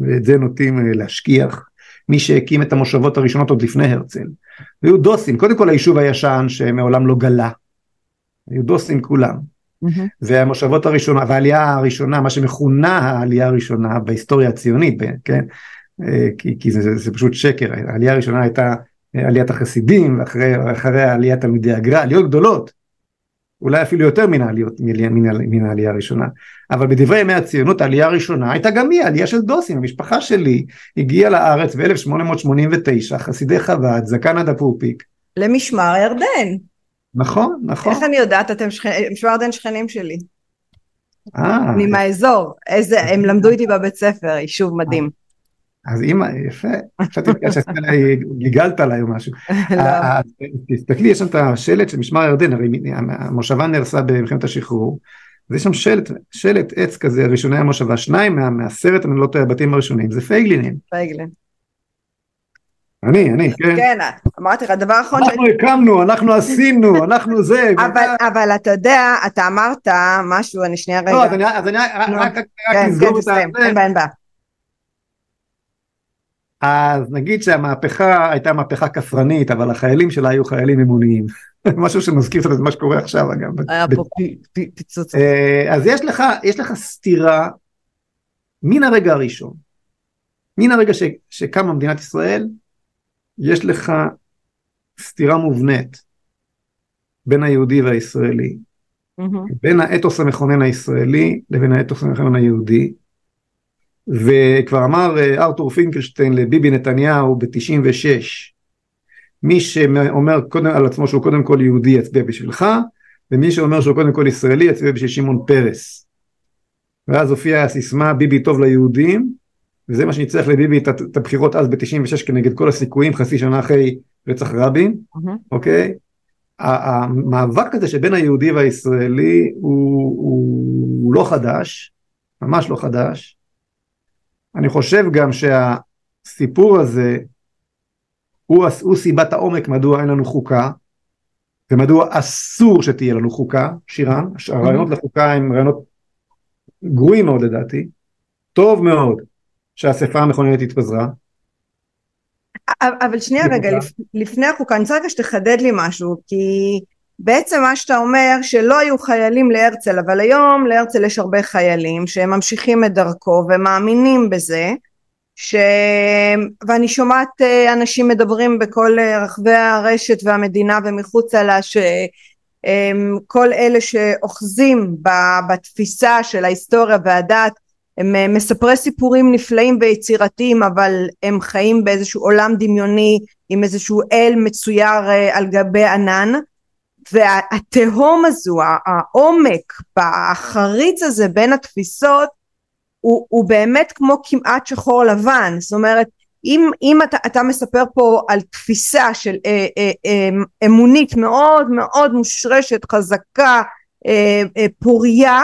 ואת זה נוטים אה, להשכיח, מי שהקים את המושבות הראשונות עוד לפני הרצל, היו דוסים, קודם כל היישוב הישן שמעולם לא גלה, היו דוסים כולם. Mm-hmm. והמושבות הראשונה, והעלייה הראשונה, מה שמכונה העלייה הראשונה בהיסטוריה הציונית, כן? אה, כי, כי זה, זה, זה פשוט שקר, העלייה הראשונה הייתה אה, עליית החסידים, ואחרי עליית תלמידי הגר"א, עליות גדולות, אולי אפילו יותר מן העליות, מן, מן, מן העלייה הראשונה, אבל בדברי ימי הציונות העלייה הראשונה הייתה גם היא עלייה של דוסים, המשפחה שלי הגיעה לארץ ב-1889, חסידי חב"ד, זקן עד הפופיק. למשמר ירדן. נכון, נכון. איך אני יודעת? אתם שוורדן שכנים שלי. אה. אני מהאזור. איזה, הם למדו איתי בבית ספר, יישוב מדהים. אז אימא, יפה, חשבתי שגיגלת עליי או משהו. לא. אה, אה, תסתכלי, יש שם את השלט של משמר הירדן, הרי המושבה נהרסה במלחמת השחרור, ויש שם שלט, שלט עץ כזה, ראשוני המושבה, שניים מעשרת, אני לא טועה, הבתים הראשונים, זה פייגלינים. פייגלין. אני, אני, כן. כן, אמרתי לך, הדבר האחרון אנחנו הקמנו, אנחנו עשינו, אנחנו זה. אבל, אבל אתה יודע, אתה אמרת משהו, אני שנייה רגע. לא, אז אני, אז אני רק, רק כן, נסגור כן, את זה. אין בעיה, אין בעיה. אז נגיד שהמהפכה הייתה מהפכה כפרנית, אבל החיילים שלה היו חיילים אמוניים. משהו שמזכיר קצת את מה שקורה עכשיו אגב. היה פה פי- פי- פיצוץ. אה, אז יש לך, יש לך סתירה מן הרגע הראשון. מן הרגע ש, שקמה מדינת ישראל, יש לך סתירה מובנית בין היהודי והישראלי, מהמם. בין האתוס המכונן הישראלי לבין האתוס המכונן היהודי. וכבר אמר אה, ארתור פינקלשטיין לביבי נתניהו ב-96, מי שאומר קודם על עצמו שהוא קודם כל יהודי יצביע בשבילך, ומי שאומר שהוא קודם כל ישראלי יצביע בשביל שמעון פרס. ואז הופיעה הסיסמה ביבי טוב ליהודים, וזה מה שניצח לביבי את, את הבחירות אז ב-96 כנגד כל הסיכויים חצי שנה אחרי רצח רבין. אוקיי? המאבק הזה שבין היהודי והישראלי הוא, הוא, הוא לא חדש, ממש לא חדש. אני חושב גם שהסיפור הזה הוא, הוא סיבת העומק מדוע אין לנו חוקה ומדוע אסור שתהיה לנו חוקה, שירן, הרעיונות לחוקה הם רעיונות גרועים מאוד לדעתי, טוב מאוד שהאספה המכוננת התפזרה, אבל שנייה רגע. לפ- לפני החוקה, אני רוצה רגע שתחדד לי משהו, כי בעצם מה שאתה אומר שלא היו חיילים להרצל, אבל היום להרצל יש הרבה חיילים שהם ממשיכים את דרכו ומאמינים בזה, ש... ואני שומעת אה, אנשים מדברים בכל אה, רחבי הרשת והמדינה ומחוצה לה, שכל אלה שאוחזים בתפיסה של ההיסטוריה והדת הם אה, מספרי סיפורים נפלאים ויצירתיים אבל הם חיים באיזשהו עולם דמיוני עם איזשהו אל מצויר אה, על גבי ענן. והתהום הזו העומק בחריץ הזה בין התפיסות הוא, הוא באמת כמו כמעט שחור לבן. זאת אומרת אם, אם אתה, אתה מספר פה על תפיסה של אה, אה, אה, אמונית מאוד מאוד מושרשת חזקה אה, אה, פוריה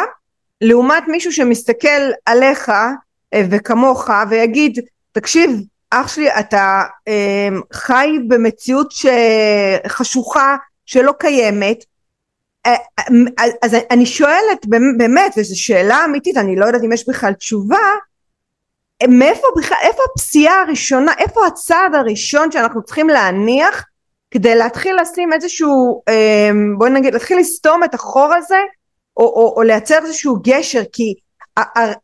לעומת מישהו שמסתכל עליך אה, וכמוך ויגיד תקשיב אח שלי אתה אה, חי במציאות. חשוכה שלא קיימת אה, אז אני שואלת באמת וזו שאלה אמיתית אני לא יודעת אם יש בכלל תשובה מאיפה בכלל איפה הפסיעה הראשונה איפה הצעד הראשון שאנחנו צריכים להניח כדי להתחיל לשים איזשהו בואי נגיד להתחיל לסתום את החור הזה או, או, או לייצר איזשהו גשר כי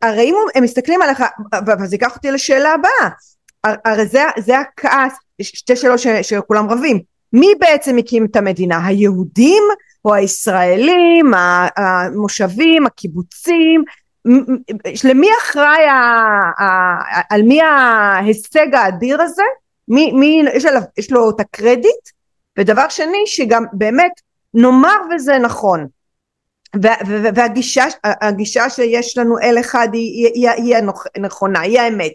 הרי אם הם מסתכלים עליך וזה ייקח אותי לשאלה הבאה. הרי זה, זה הכעס שתי שאלות שכולם רבים. מי בעצם הקים את המדינה? היהודים או הישראלים? המושבים? הקיבוצים? למי אחראי על מי ההישג האדיר הזה? מי, מי יש, עליו, יש לו את הקרדיט? ודבר שני שגם באמת נאמר וזה נכון והגישה הגישה שיש לנו אל אחד היא, היא, היא הנכונה היא האמת.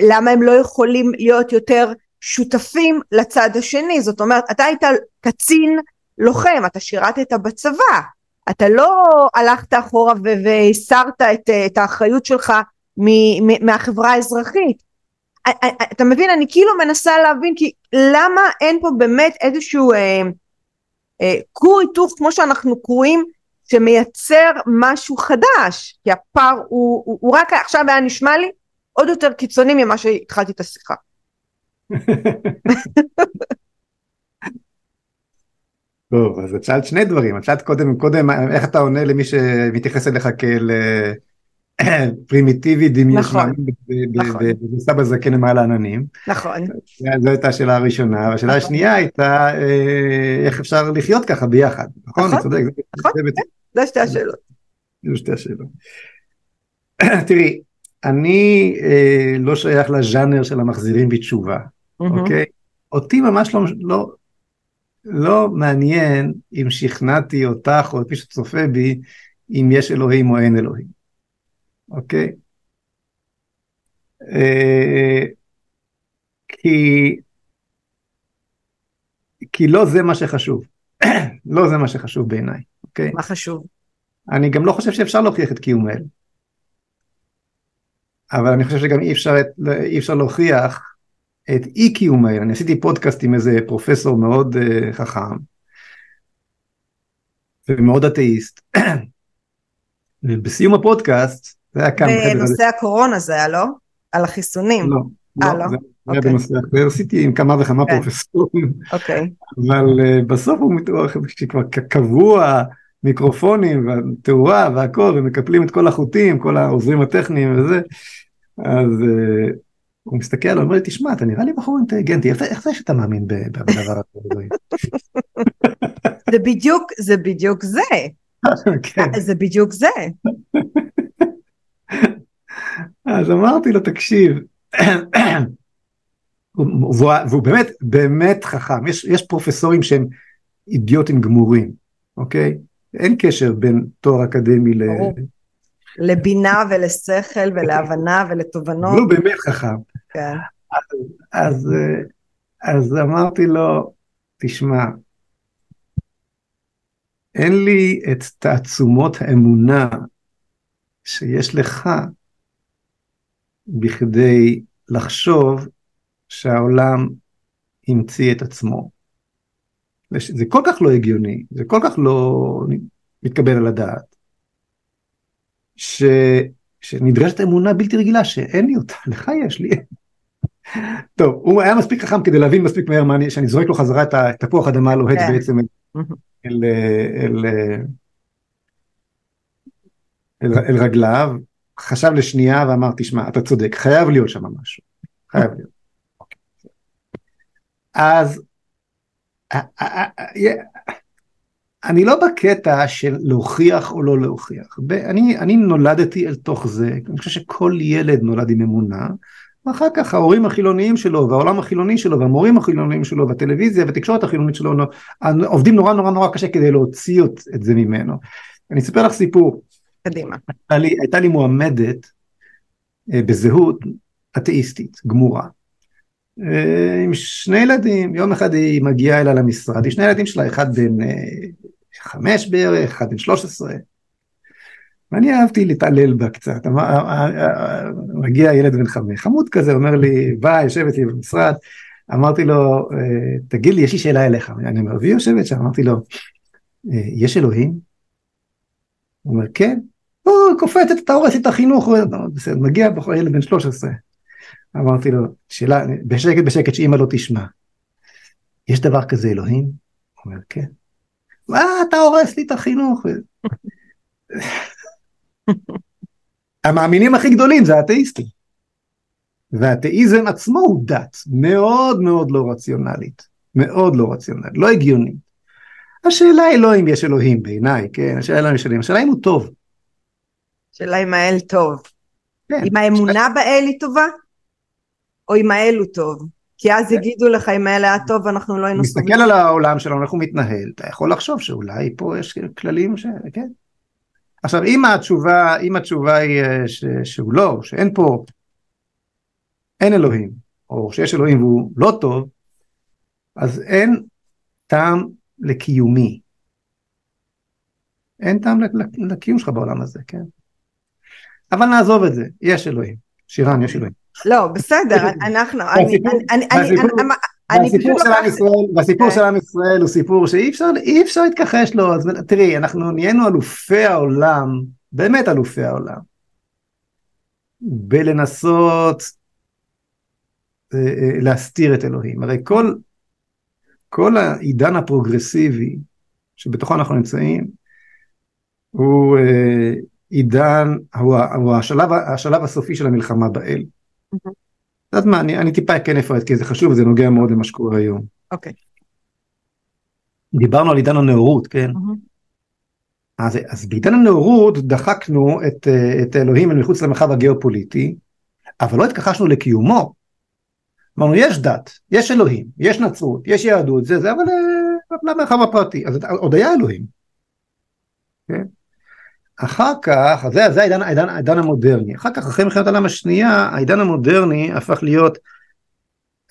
למה הם לא יכולים להיות יותר שותפים לצד השני? זאת אומרת אתה היית קצין לוחם אתה שירתת בצבא. אתה לא הלכת אחורה והסרת את, את האחריות שלך מהחברה האזרחית. אתה מבין? אני כאילו מנסה להבין כי למה אין פה באמת איזשהו אה, אה, כור היתוך כמו שאנחנו קרואים שמייצר משהו חדש כי הפער הוא, הוא, הוא רק עכשיו היה נשמע לי עוד יותר קיצוני ממה שהתחלתי את השיחה. טוב, אז את שאלת שני דברים, את שאלת קודם, קודם איך אתה עונה למי שמתייחס אליך כאל פרימיטיבי דמיון, נכון, נכון. ונוסע בזקן למעלה העננים. נכון. זו הייתה השאלה הראשונה, והשאלה נכון. השנייה הייתה איך אפשר לחיות ככה ביחד, נכון? נכון. נכון, זה שתי השאלות. זה שתי השאלות. תראי, אני אה, לא שייך לז'אנר של המחזירים בתשובה, אוקיי? אותי ממש לא, לא, לא מעניין אם שכנעתי אותך או את מי שצופה בי אם יש אלוהים או אין אלוהים, אוקיי? אה, כי, כי לא זה מה שחשוב, לא זה מה שחשוב בעיניי, אוקיי? מה חשוב? אני גם לא חושב שאפשר להוכיח את קיום האל. אבל אני חושב שגם אי אפשר, אי אפשר להוכיח את אי קיום האל, אני עשיתי פודקאסט עם איזה פרופסור מאוד uh, חכם ומאוד אתאיסט, ובסיום הפודקאסט זה היה כאן. בנושא הקורונה זה היה לא? על החיסונים. לא, לא, לא. זה היה אוקיי. בנושא אחר, עשיתי עם כמה וכמה כן. פרופסורים, אוקיי. אבל uh, בסוף הוא מתואר כבר קבוע מיקרופונים והתאורה והכל ומקפלים את כל החוטים, כל העוזרים הטכניים וזה, אז uh, הוא מסתכל עליו, אומר לי, תשמע, אתה נראה לי בחור אינטליגנטי, איך זה שאתה מאמין בדבר הזה? זה בדיוק, זה בדיוק זה. כן. זה בדיוק זה. אז אמרתי לו, תקשיב, והוא, והוא באמת, באמת חכם, יש, יש פרופסורים שהם אידיוטים גמורים, אוקיי? אין קשר בין תואר אקדמי ל... לבינה ולשכל ולהבנה ולתובנות. הוא באמת חכם. כן. אז, אז, אז אמרתי לו, תשמע, אין לי את תעצומות האמונה שיש לך בכדי לחשוב שהעולם המציא את עצמו. זה כל כך לא הגיוני, זה כל כך לא מתקבל על הדעת, ש, שנדרשת אמונה בלתי רגילה שאין לי אותה, לך יש לי. טוב, הוא היה מספיק חכם כדי להבין מספיק מהר אני, שאני זורק לו חזרה את התפוח אדמה הלוהט כן. בעצם אל, אל, אל, אל, אל רגליו, חשב לשנייה ואמר, תשמע, אתה צודק, חייב להיות שם משהו, חייב להיות. אז אני לא בקטע של להוכיח או לא להוכיח, אני, אני נולדתי אל תוך זה, אני חושב שכל ילד נולד עם אמונה, ואחר כך ההורים החילוניים שלו והעולם החילוני שלו והמורים החילוניים שלו והטלוויזיה והתקשורת החילונית שלו עובדים נורא נורא נורא קשה כדי להוציא את זה ממנו. אני אספר לך סיפור. קדימה. הייתה לי, הייתה לי מועמדת אה, בזהות אתאיסטית גמורה. אה, עם שני ילדים, יום אחד היא מגיעה אליה למשרד, היא שני ילדים שלה, אחד בן אה, חמש בערך, אחד בן שלוש עשרה. ואני אהבתי להתעלל בה קצת, מגיע ילד בן חמש, חמוד כזה, אומר לי, בא, יושבת לי במשרד, אמרתי לו, תגיד לי, יש לי שאלה אליך, אני אומר, והיא יושבת שם, אמרתי לו, יש אלוהים? הוא אומר, כן, הוא קופצת, אתה הורס את החינוך, בסדר, מגיע בחור ילד בן 13. אמרתי לו, שאלה, בשקט בשקט שאימא לא תשמע. יש דבר כזה אלוהים? הוא אומר, כן. מה אתה הורס לי את החינוך? המאמינים הכי גדולים זה האתאיסטים. והאתאיזם עצמו הוא דת מאוד מאוד לא רציונלית, מאוד לא רציונלית, לא הגיונית. השאלה היא לא אם יש אלוהים בעיניי, כן? השאלה לא יש אלוהים, השאלה אם הוא טוב. השאלה אם האל טוב. כן. אם האמונה באל היא טובה? או אם האל הוא טוב. כי אז יגידו לך אם האל היה טוב ואנחנו לא היינו סובלים. מסתכל על העולם שלנו, איך הוא מתנהל, אתה יכול לחשוב שאולי פה יש כללים ש... כן. עכשיו אם התשובה, אם התשובה היא אה, ש... שהוא לא, שאין פה, אין אלוהים, או שיש אלוהים והוא לא טוב, אז אין טעם לקיומי. אין טעם לקיום שלך בעולם הזה, כן? אבל נעזוב את זה, יש אלוהים. שירן, יש אלוהים. לא, בסדר, אנחנו, והסיפור של עם ישראל הוא סיפור שאי אפשר, אי אפשר להתכחש לו, אז תראי, אנחנו נהיינו אלופי העולם, באמת אלופי העולם, בלנסות אה, אה, להסתיר את אלוהים. הרי כל, כל העידן הפרוגרסיבי שבתוכו אנחנו נמצאים, הוא אה, עידן, הוא, הוא השלב, השלב הסופי של המלחמה באל. את יודעת מה, אני, אני טיפה כן אפרט כי זה חשוב, זה נוגע מאוד למה שקורה היום. אוקיי. דיברנו על עידן הנאורות, כן? אז, אז בעידן הנאורות דחקנו את, את אלוהים אל מחוץ למרחב הגיאופוליטי, אבל לא התכחשנו לקיומו. אמרנו, יש דת, יש אלוהים, יש נצרות, יש יהדות, זה זה, אבל אה, למרחב הפרטי, אז עוד היה אלוהים. כן? אחר כך, זה, זה העידן, העידן, העידן המודרני, אחר כך אחרי מלחמת העולם השנייה, העידן המודרני הפך להיות,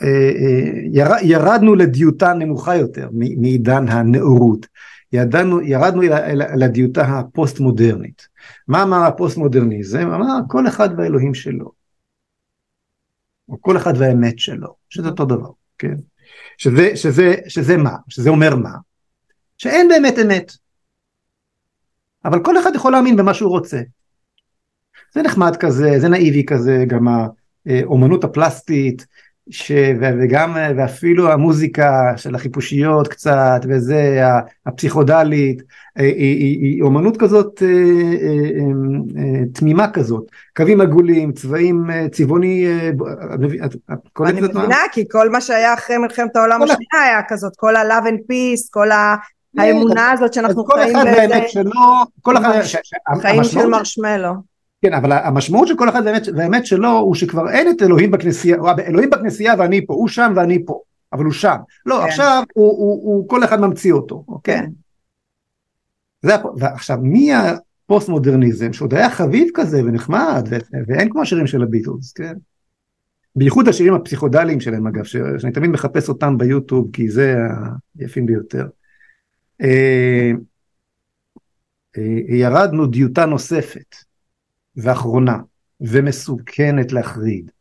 אה, אה, יר, ירדנו לדיוטה נמוכה יותר מעידן הנאורות, ירדנו, ירדנו לדיוטה הפוסט מודרנית. מה אמר הפוסט מודרניזם? אמר כל אחד והאלוהים שלו. או כל אחד והאמת שלו, שזה אותו דבר, כן? שזה, שזה, שזה מה? שזה אומר מה? שאין באמת אמת. אבל כל אחד יכול להאמין במה שהוא רוצה. זה נחמד כזה, זה נאיבי כזה, גם האומנות הפלסטית, ש... וגם ואפילו המוזיקה של החיפושיות קצת וזה הפסיכודלית היא, היא, היא אומנות כזאת אה, אה, אה, תמימה כזאת קווים עגולים צבעים צבעוני אני מבינה כי כל מה שהיה אחרי מלחמת העולם השנייה היה כזאת כל ה-love and peace כל האמונה הזאת שאנחנו חיים באיזה כל אחד חיים של מרשמלו כן, אבל המשמעות של כל אחד והאמת, והאמת שלו הוא שכבר אין את אלוהים בכנסייה, אלוהים בכנסייה ואני פה, הוא שם ואני פה, אבל הוא שם. לא, כן. עכשיו הוא, הוא, הוא, כל אחד ממציא אותו, אוקיי? כן. זה, ועכשיו, מי הפוסט מודרניזם שעוד היה חביב כזה ונחמד, ואין כמו השירים של הביטלס, כן? בייחוד השירים הפסיכודליים שלהם אגב, שאני תמיד מחפש אותם ביוטיוב כי זה היפים ביותר. אה, אה, ירדנו דיוטה נוספת. ואחרונה ומסוכנת להחריד.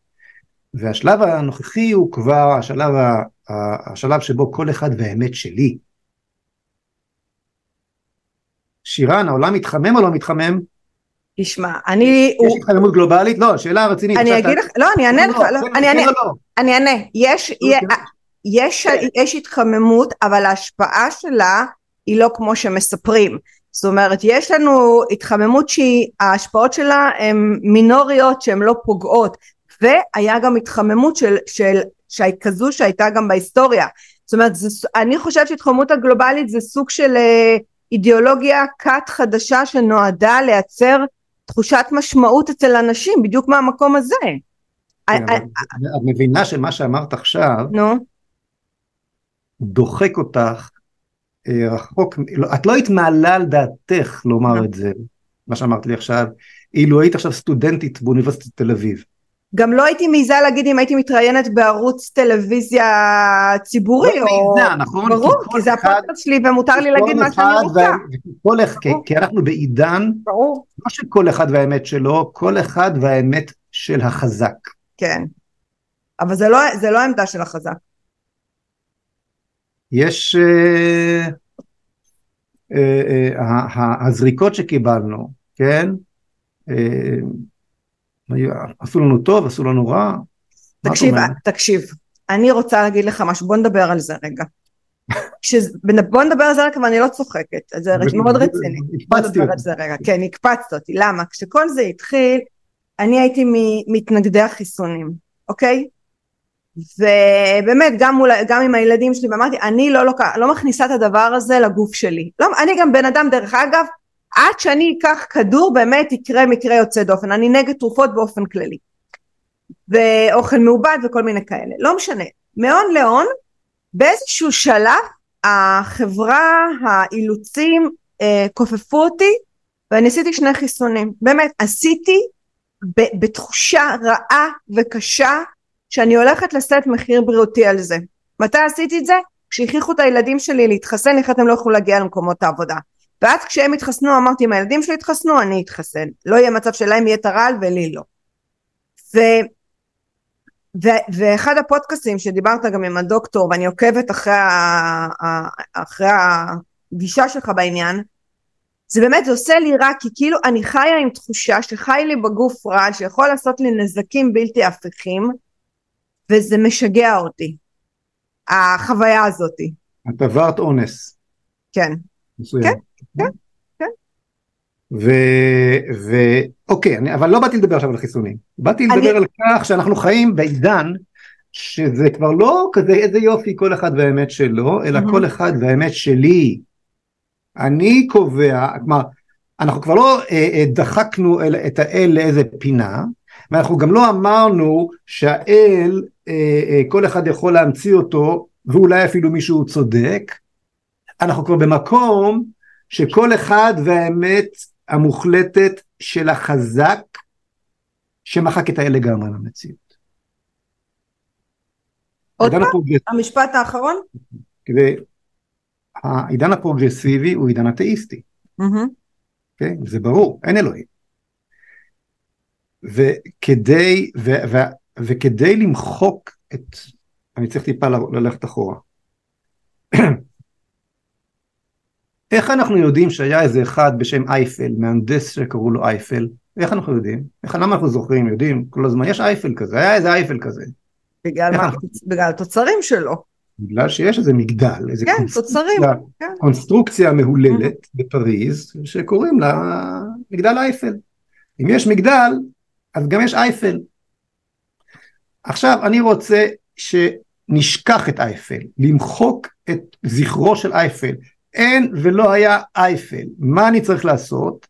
והשלב הנוכחי הוא כבר השלב, השלב שבו כל אחד והאמת שלי. שירן, העולם מתחמם או לא מתחמם? תשמע, אני... יש התחממות גלובלית? לא, שאלה רצינית. אני אגיד לך, לא, אני אענה לך, לא, אני אענה, אני אענה. יש התחממות, אבל ההשפעה שלה היא לא כמו שמספרים. זאת אומרת יש לנו התחממות שההשפעות שלה הן מינוריות שהן לא פוגעות והיה גם התחממות של, של, של כזו שהייתה גם בהיסטוריה זאת אומרת זה, אני חושבת שהתחממות הגלובלית זה סוג של אה, אידיאולוגיה כת חדשה שנועדה לייצר תחושת משמעות אצל אנשים בדיוק מהמקום הזה. כן, את מבינה שמה שאמרת עכשיו נו דוחק אותך אה, רחוק, לא, את לא היית מעלה על דעתך לומר את זה, מה שאמרת לי עכשיו, אילו היית עכשיו סטודנטית באוניברסיטת תל אביב. גם לא הייתי מעיזה להגיד אם הייתי מתראיינת בערוץ טלוויזיה ציבורי לא או... מעיזה, נכון? ברור, כי, כי זה הפודקאסט שלי ומותר לי להגיד מה שאני רוצה. וכל אחד, כי, כי אנחנו בעידן, ברור. לא שכל אחד והאמת שלו, כל אחד והאמת של החזק. כן, אבל זה לא, זה לא העמדה של החזק. יש אה, אה, אה, הזריקות שקיבלנו, כן? עשו לנו טוב, עשו לנו רע. תקשיב, תקשיב, אני רוצה להגיד לך משהו, בוא נדבר על זה רגע. בוא נדבר על זה רגע ואני לא צוחקת, זה מאוד רציני. בוא נדבר על זה רגע, כן, הקפצת אותי, למה? כשכל זה התחיל, אני הייתי ממתנגדי החיסונים, אוקיי? ובאמת גם, מול, גם עם הילדים שלי ואמרתי אני לא, לוקח, לא מכניסה את הדבר הזה לגוף שלי. לא, אני גם בן אדם דרך אגב עד שאני אקח כדור באמת יקרה מקרה יוצא דופן. אני נגד תרופות באופן כללי. ואוכל מעובד וכל מיני כאלה. לא משנה. מהון להון באיזשהו שלב החברה האילוצים אה, כופפו אותי ואני עשיתי שני חיסונים. באמת עשיתי בתחושה רעה וקשה שאני הולכת לשאת מחיר בריאותי על זה. מתי עשיתי את זה? כשהכריחו את הילדים שלי להתחסן, איך אתם לא יכולים להגיע למקומות העבודה. ואז כשהם התחסנו אמרתי אם הילדים שלי התחסנו אני אתחסן. לא יהיה מצב שלהם יהיה את הרעל ולי לא. ו... ו... ואחד הפודקאסטים שדיברת גם עם הדוקטור ואני עוקבת אחרי, ה... אחרי הגישה שלך בעניין זה באמת זה עושה לי רע כי כאילו אני חיה עם תחושה שחי לי בגוף רע שיכול לעשות לי נזקים בלתי הפיכים וזה משגע אותי, החוויה הזאתי. את עברת אונס. כן. מסוים. כן, כן, כן. ואוקיי, אני, אבל לא באתי לדבר עכשיו על חיסונים. באתי לדבר אני... על כך שאנחנו חיים בעידן שזה כבר לא כזה איזה יופי כל אחד והאמת שלו, אלא mm-hmm. כל אחד והאמת שלי. אני קובע, כלומר, אנחנו כבר לא אה, אה, דחקנו אל, את האל לאיזה פינה, ואנחנו גם לא אמרנו שהאל אה, אה, כל אחד יכול להמציא אותו ואולי אפילו מישהו צודק אנחנו כבר במקום שכל אחד והאמת המוחלטת של החזק שמחק את האל לגמרי מהמציאות. עוד פעם? הפרוגרס... המשפט האחרון? כדי... העידן הפרוגרסיבי הוא עידן אתאיסטי. Mm-hmm. Okay? כן? זה ברור, אין אלוהים. וכדי, ו, וכדי למחוק את, אני צריך טיפה ללכת אחורה. איך אנחנו יודעים שהיה איזה אחד בשם אייפל, מהנדס שקראו לו אייפל, איך אנחנו יודעים? איך למה אנחנו זוכרים, יודעים כל הזמן, יש אייפל כזה, היה איזה אייפל כזה. בגלל, מה, אנחנו... בגלל התוצרים שלו. בגלל שיש איזה מגדל, איזה כן, קונסטרוקציה, תוצרים, כן. קונסטרוקציה מהוללת mm-hmm. בפריז, שקוראים לה מגדל אייפל. אם יש מגדל, אז גם יש אייפל. עכשיו אני רוצה שנשכח את אייפל, למחוק את זכרו של אייפל. אין ולא היה אייפל. מה אני צריך לעשות?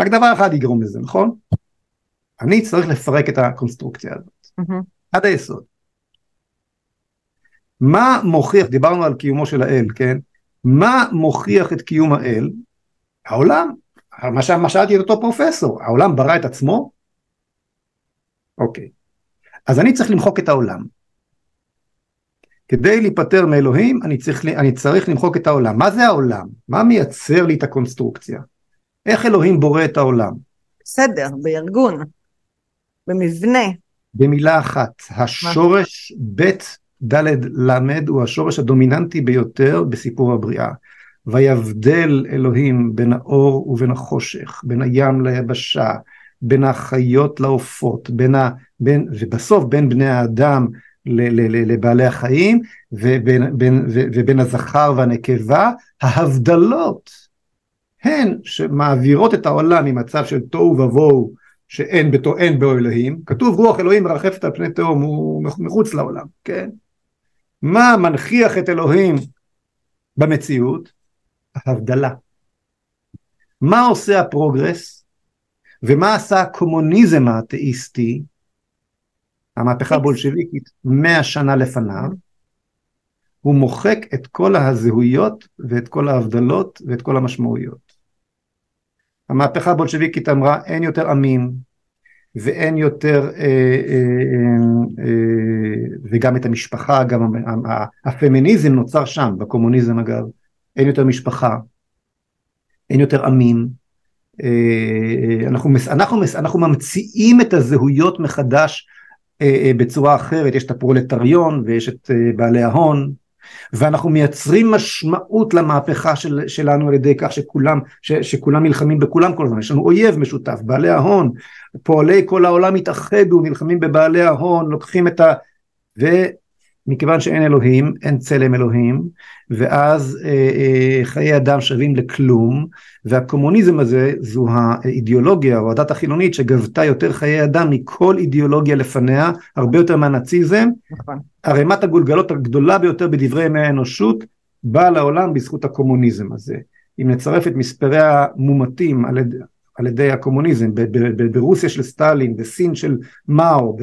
רק דבר אחד יגרום לזה, נכון? אני צריך לפרק את הקונסטרוקציה הזאת, mm-hmm. עד היסוד. מה מוכיח, דיברנו על קיומו של האל, כן? מה מוכיח את קיום האל? העולם. מה שאלתי את אותו פרופסור, העולם ברא את עצמו? אוקיי. אז אני צריך למחוק את העולם. כדי להיפטר מאלוהים אני צריך, אני צריך למחוק את העולם. מה זה העולם? מה מייצר לי את הקונסטרוקציה? איך אלוהים בורא את העולם? בסדר, בארגון, במבנה. במילה אחת, השורש בית ד' ל' הוא השורש הדומיננטי ביותר בסיפור הבריאה. ויבדל אלוהים בין האור ובין החושך, בין הים ליבשה, בין החיות לעופות, בין ה... בין, ובסוף בין בני האדם לבעלי החיים ובין, בין, ובין הזכר והנקבה, ההבדלות הן שמעבירות את העולם ממצב של תוהו ובוהו שאין בתו, בו אלוהים, כתוב רוח אלוהים מרחפת על פני תהום, הוא מחוץ לעולם, כן? מה מנכיח את אלוהים במציאות? ההבדלה. מה עושה הפרוגרס? ומה עשה הקומוניזם האתאיסטי, המהפכה הבולשביקית, מאה שנה לפניו? הוא מוחק את כל הזהויות ואת כל ההבדלות ואת כל המשמעויות. המהפכה הבולשביקית אמרה אין יותר עמים, ואין יותר, אה, אה, אה, וגם את המשפחה, גם הפמיניזם נוצר שם, בקומוניזם אגב, אין יותר משפחה, אין יותר עמים, אנחנו, אנחנו, אנחנו ממציאים את הזהויות מחדש בצורה אחרת, יש את הפרולטריון ויש את בעלי ההון, ואנחנו מייצרים משמעות למהפכה של, שלנו על ידי כך שכולם, ש, שכולם נלחמים בכולם כל הזמן, יש לנו אויב משותף, בעלי ההון, פועלי כל העולם התאחדו, נלחמים בבעלי ההון, לוקחים את ה... ומכיוון שאין אלוהים, אין צלם אלוהים, ואז אה, אה, חיי אדם שווים לכלום, והקומוניזם הזה זו האידיאולוגיה או הדת החילונית שגבתה יותר חיי אדם מכל אידיאולוגיה לפניה, הרבה יותר מהנאציזם. נכון. ערימת הגולגלות הגדולה ביותר בדברי ימי האנושות באה לעולם בזכות הקומוניזם הזה. אם נצרף את מספרי המומתים על ידי, על ידי הקומוניזם ברוסיה של סטלין, בסין של מאו,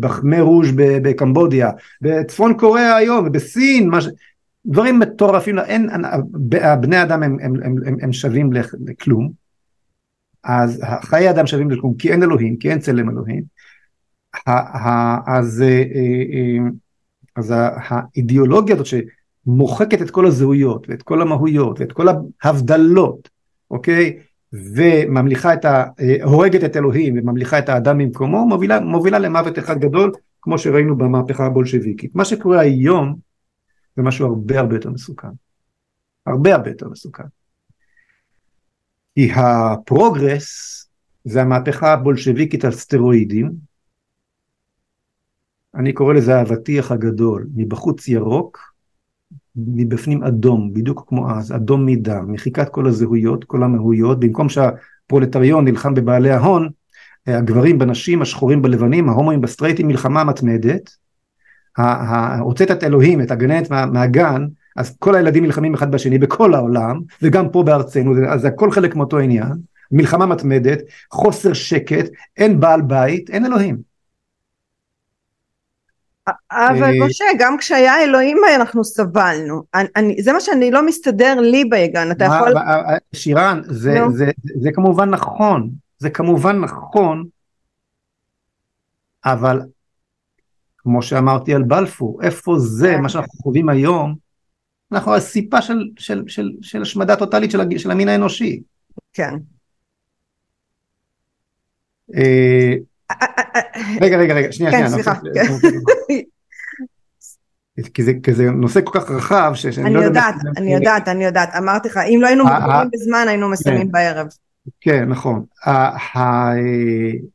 בחמי רוז' בקמבודיה, בצפון קוריאה היום, בסין, ש... דברים מטורפים, אין, בני אדם הם, הם, הם, הם, הם שווים לכלום, אז חיי אדם שווים לכלום, כי אין אלוהים, כי אין צלם אלוהים, אז, אה, אה, אז האידיאולוגיה הזאת שמוחקת את כל הזהויות ואת כל המהויות ואת כל ההבדלות, אוקיי? וממליכה את ה... אה, הורגת את אלוהים וממליכה את האדם במקומו, מובילה, מובילה למוות אחד גדול, כמו שראינו במהפכה הבולשביקית. מה שקורה היום זה משהו הרבה הרבה יותר מסוכן. הרבה הרבה יותר מסוכן. כי הפרוגרס זה המהפכה הבולשביקית על סטרואידים. אני קורא לזה האבטיח הגדול, מבחוץ ירוק, מבפנים אדום, בדיוק כמו אז, אדום מדם, מחיקת כל הזהויות, כל המהויות, במקום שהפרולטריון נלחם בבעלי ההון, הגברים בנשים, השחורים בלבנים, ההומואים בסטרייטים, מלחמה מתמדת, הוצאת את אלוהים, את הגננת מה, מהגן, אז כל הילדים נלחמים אחד בשני בכל העולם, וגם פה בארצנו, אז זה הכל חלק מאותו עניין, מלחמה מתמדת, חוסר שקט, אין בעל בית, אין אלוהים. אבל אה, משה, גם כשהיה אלוהים אנחנו סבלנו. אני, זה מה שאני לא מסתדר לי בהגן, אתה יכול... שירן, זה, no. זה, זה, זה כמובן נכון, זה כמובן נכון, אבל כמו שאמרתי על בלפור, איפה זה, כן. מה שאנחנו חווים היום, אנחנו על סיפה של, של, של, של השמדה טוטאלית של, של המין האנושי. כן. רגע, רגע, רגע, שנייה, כן, שנייה. סליחה. כי זה, כי זה נושא כל כך רחב, ש- שאני אני לא יודע... יודעת, באמת- אני יודעת, אני יודעת. אמרתי לך, אם לא היינו אה, מוגבלים אה. בזמן, היינו מסיימים כן. בערב. כן, נכון.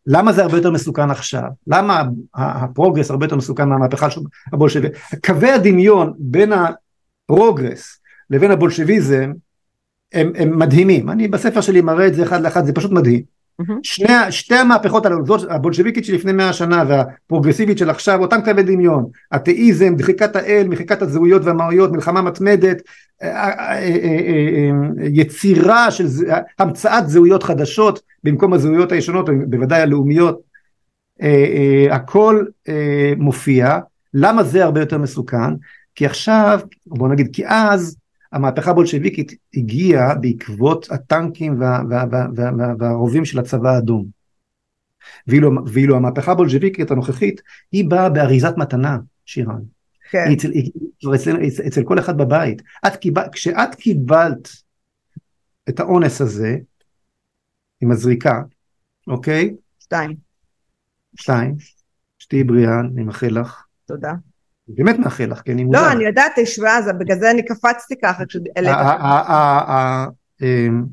למה זה הרבה יותר מסוכן עכשיו? למה הפרוגרס הרבה יותר מסוכן מהמהפכה של הבולשביזם? קווי הדמיון בין הפרוגרס לבין הבולשביזם הם, הם מדהימים. אני בספר שלי מראה את זה אחד לאחד, זה פשוט מדהים. מהמם. שני, שתי המהפכות האלו, זאת הבולשביקית שלפני מאה שנה והפרוגרסיבית של עכשיו, אותם קווי דמיון, אתאיזם, דחיקת האל, מחיקת הזהויות והמהויות, מלחמה מתמדת, אה, אה, אה, יצירה של, המצאת זהויות חדשות במקום הזהויות הישנות, בוודאי הלאומיות, הכל מופיע, למה זה הרבה יותר מסוכן? כי עכשיו, בוא נגיד, כי אז המהפכה הבולשביקית הגיעה בעקבות הטנקים וה, וה, וה, וה, וה, והרובים של הצבא האדום. ואילו, ואילו המהפכה הבולשביקית הנוכחית היא באה באריזת מתנה, שירן. כן. אצל, אצל, אצל, אצל כל אחד בבית. את קיבל, כשאת קיבלת את האונס הזה עם הזריקה, אוקיי? שתיים. שתיים, שתהיי בריאה, אני מאחל לך. תודה. באמת מאחל לך, כי אני מודע. לא, אני יודעת, תשווה, אז בגלל זה אני קפצתי ככה כשהעלית. ה- ה- ה- ה- אמ,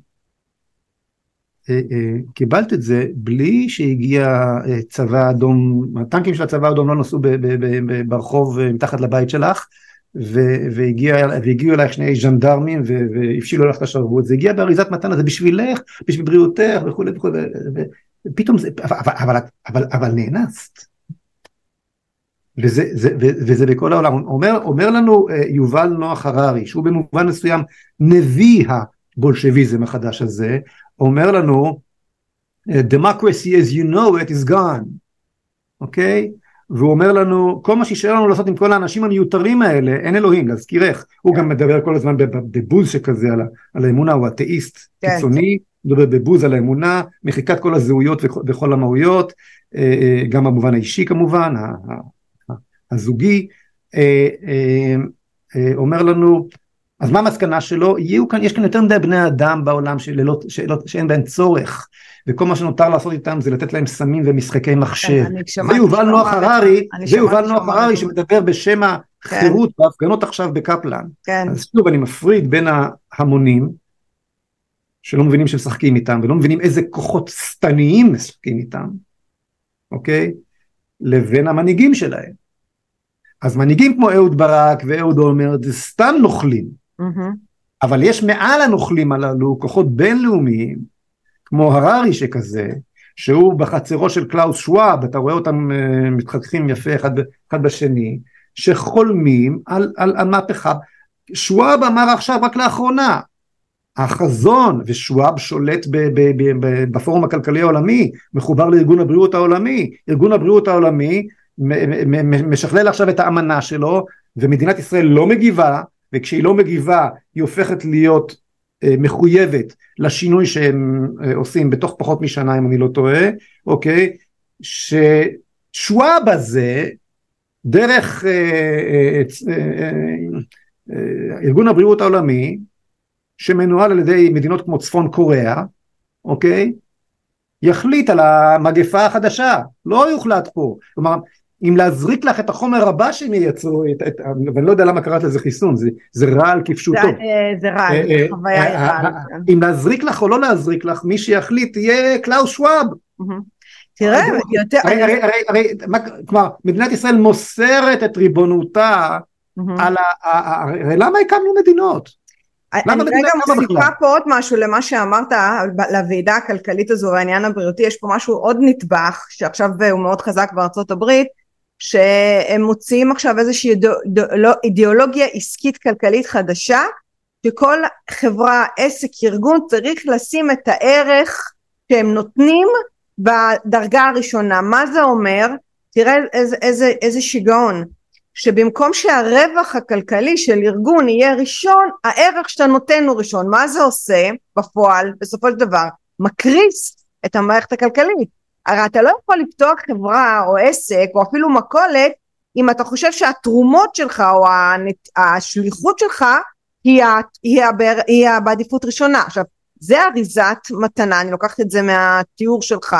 אה, אה, קיבלת את זה בלי שהגיע אה, צבא אדום, הטנקים של הצבא האדום לא נסעו ברחוב אה, מתחת לבית שלך והגיע- והגיעו אלייך שני ז'נדרמים והפשילו לך את השרוות, זה הגיע באריזת מתנה, זה בשבילך, בשביל בריאותך וכולי וכולי, ופתאום זה, אבל, אבל, אבל, אבל, אבל נאנסת. וזה, זה, וזה בכל העולם, אומר, אומר לנו אה, יובל נוח הררי, שהוא במובן מסוים נביא הבולשביזם החדש הזה, אומר לנו, democracy as you know it is gone, אוקיי? והוא אומר לנו, כל מה שישאר לנו לעשות עם כל האנשים המיותרים האלה, אין אלוהים, להזכירך, הוא גם מדבר כל הזמן בב- בבוז שכזה על, על האמונה, הוא אתאיסט כן. קיצוני, מדבר בבוז על האמונה, מחיקת כל הזהויות וכ- וכל המהויות, אה, אה, גם במובן האישי כמובן, הזוגי, אה, אה, אה, אומר לנו, אז מה המסקנה שלו? יהיו כאן, יש כאן יותר מדי בני אדם בעולם שללא, שלא, שאין בהם צורך, וכל מה שנותר לעשות איתם זה לתת להם סמים ומשחקי מחשב. כן, אני זה יובל נוח. הררי, זה יובל נוח הררי. שמדבר בשם החירות בהפגנות עכשיו בקפלן. כן. אז שוב אני מפריד בין ההמונים, שלא מבינים שמשחקים איתם, ולא מבינים איזה כוחות שטניים משחקים איתם, אוקיי? לבין המנהיגים שלהם. אז מנהיגים כמו אהוד ברק ואהוד אולמרט זה סתם נוכלים. מהמם. אבל יש מעל הנוכלים הללו כוחות בינלאומיים, כמו הררי שכזה, שהוא בחצרו של קלאוס שוואב, אתה רואה אותם אה, מתחככים יפה אחד, אחד בשני, שחולמים על, על, על מהפכה. שוואב אמר עכשיו רק לאחרונה, החזון, ושוואב שולט ב, ב, ב, ב, בפורום הכלכלי העולמי, מחובר לארגון הבריאות העולמי, ארגון הבריאות העולמי משכלל עכשיו את האמנה שלו, ומדינת ישראל לא מגיבה, וכשהיא לא מגיבה היא הופכת להיות אה, מחויבת לשינוי שהם אה, עושים בתוך פחות משנה אם אני לא טועה, אוקיי? ששוואב הזה דרך אה, ארגון הבריאות העולמי שמנוהל על ידי מדינות כמו צפון קוריאה, אוקיי? יחליט על המגפה החדשה, לא יוחלט פה. כלומר, אם להזריק לך את החומר הבא שהם ייצרו, את, את, ואני לא יודע למה קראת לזה חיסון, זה, זה רעל כפשוטו. זה- אה, זה רע, אה, זה אה, חוויה. אה, אם להזריק לך או לא להזריק לך, מי שיחליט יהיה קלאוס שוואב. תראה, יותר... הרי, כלומר, מדינת ישראל מוסרת את ריבונותה. על ה... הרי למה הקמנו מדינות? אני רגע מוסיפה? פה עוד משהו למה שאמרת לוועידה הכלכלית הזו והעניין הבריאותי, יש פה משהו עוד נדבך שעכשיו הוא מאוד חזק בארצות הברית, שהם מוציאים עכשיו איזושהי אידא- אידיאולוגיה עסקית כלכלית חדשה, שכל חברה, עסק, ארגון צריך לשים את הערך שהם נותנים בדרגה הראשונה. מה זה אומר? תראה איזה, איזה, איזה שיגעון. שבמקום שהרווח הכלכלי של ארגון יהיה ראשון, הערך שאתה נותן הוא ראשון. מה זה עושה בפועל, בסופו של דבר? מקריס את המערכת הכלכלית. הרי אתה לא יכול לפתוח חברה או עסק או אפילו מכולת אם אתה חושב שהתרומות שלך או. השליחות שלך היא. היא. היא בעדיפות ראשונה. עכשיו, זה אריזת מתנה, אני לוקחת את זה מהתיאור שלך,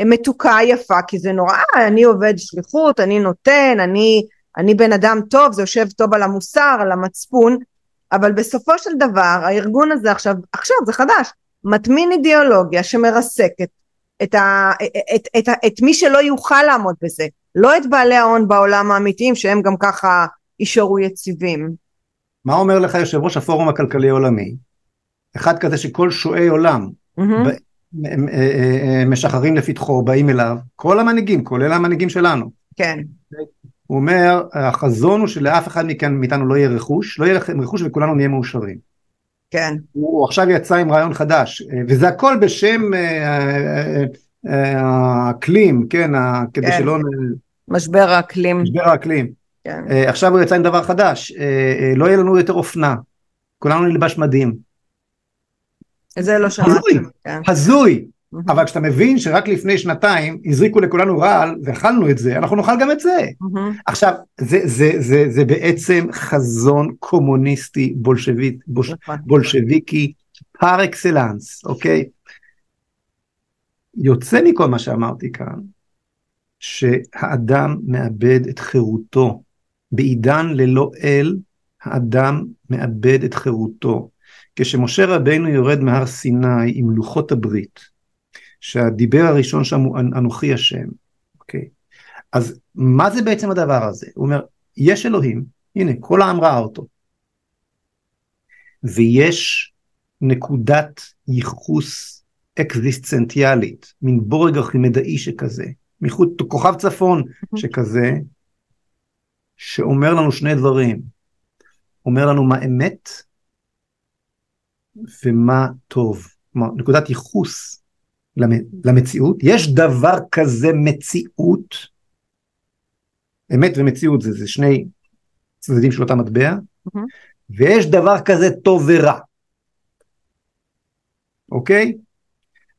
מתוקה יפה כי זה נורא אני עובד שליחות אני נותן אני אני בן אדם טוב זה יושב טוב על המוסר על המצפון אבל בסופו של דבר הארגון הזה עכשיו עכשיו זה חדש מטמין אידיאולוגיה שמרסקת את, ה, את, את, את, את מי שלא יוכל לעמוד בזה לא את בעלי ההון בעולם האמיתיים שהם גם ככה יישארו יציבים. מה אומר לך יושב ראש הפורום הכלכלי העולמי? אחד כזה שכל שועי עולם mm-hmm. משחררים לפתחו, באים אליו, כל המנהיגים, כולל המנהיגים שלנו. כן. הוא אומר, החזון הוא שלאף אחד מכאן מאיתנו לא יהיה רכוש, לא יהיה לכם רכוש וכולנו נהיה מאושרים. כן. הוא עכשיו יצא עם רעיון חדש, וזה הכל בשם האקלים, כן, כדי כן. שלא... משבר האקלים. משבר האקלים. כן. עכשיו הוא יצא עם דבר חדש, לא יהיה לנו יותר אופנה, כולנו נלבש מדים. זה לא שמעתי. הזוי, כן. הזוי. אבל כשאתה מבין שרק לפני שנתיים הזריקו לכולנו רעל ואכלנו את זה, אנחנו נאכל גם את זה. עכשיו, זה, זה, זה, זה בעצם חזון קומוניסטי בולשביק, נכון. בולשביקי פר אקסלנס, אוקיי? יוצא מכל מה שאמרתי כאן, שהאדם מאבד את חירותו. בעידן ללא אל, האדם מאבד את חירותו. כשמשה רבינו יורד מהר סיני עם לוחות הברית, שהדיבר הראשון שם הוא אנוכי השם, אוקיי? אז מה זה בעצם הדבר הזה? הוא אומר, יש אלוהים, הנה, כל העם ראה אותו. ויש נקודת ייחוס אקזיסטנטיאלית, מין בורג ארכימדאי שכזה, מחוץ כוכב צפון שכזה, שאומר לנו שני דברים. אומר לנו מה אמת ומה טוב. כלומר, נקודת ייחוס למציאות. יש דבר כזה מציאות, אמת ומציאות זה, זה שני צדדים של אותה מטבע, mm-hmm. ויש דבר כזה טוב ורע. אוקיי?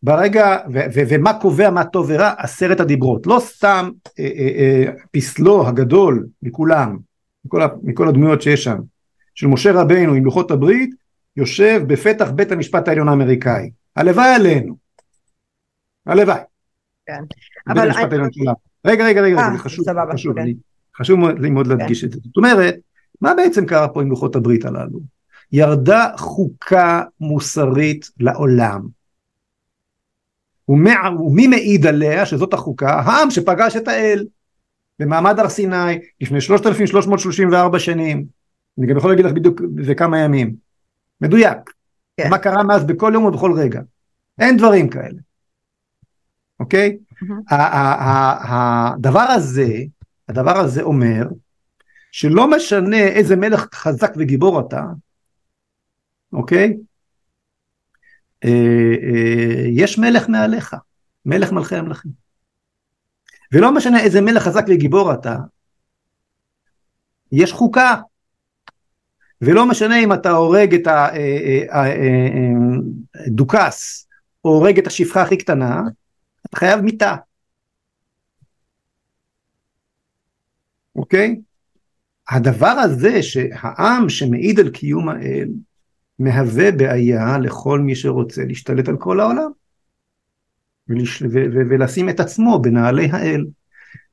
ברגע, ו- ו- ומה קובע מה טוב ורע? עשרת הדיברות. לא סתם אה, אה, אה, פסלו הגדול מכולם, מכל, מכל הדמויות שיש שם, של משה רבינו עם לוחות הברית, יושב בפתח בית המשפט העליון האמריקאי. הלוואי עלינו. הלוואי. כן. אבל... שלנו. רגע, רגע, רגע, זה חשוב, סבבה, חשוב, כן. אני, חשוב לי מאוד כן. להדגיש את זה. זאת אומרת, מה בעצם קרה פה עם לוחות הברית הללו? ירדה חוקה מוסרית לעולם. ומי מעיד עליה שזאת החוקה? העם שפגש את האל במעמד הר סיני לפני 3,334 שנים. אני גם יכול להגיד לך בדיוק וכמה ימים. מדויק. כן. מה קרה מאז בכל יום ובכל רגע. אין דברים כאלה. אוקיי? הדבר הזה, הדבר הזה אומר שלא משנה איזה מלך חזק וגיבור אתה, אוקיי? אה, אה, יש מלך מעליך, מלך מלכי המלכים. ולא משנה איזה מלך חזק וגיבור אתה, יש חוקה. ולא משנה אם אתה הורג את הדוכס, או הורג את השפחה הכי קטנה, אתה חייב מיתה. אוקיי? הדבר הזה שהעם שמעיד על קיום האל, מהווה בעיה לכל מי שרוצה להשתלט על כל העולם. ולש... ו... ו... ולשים את עצמו בנעלי האל.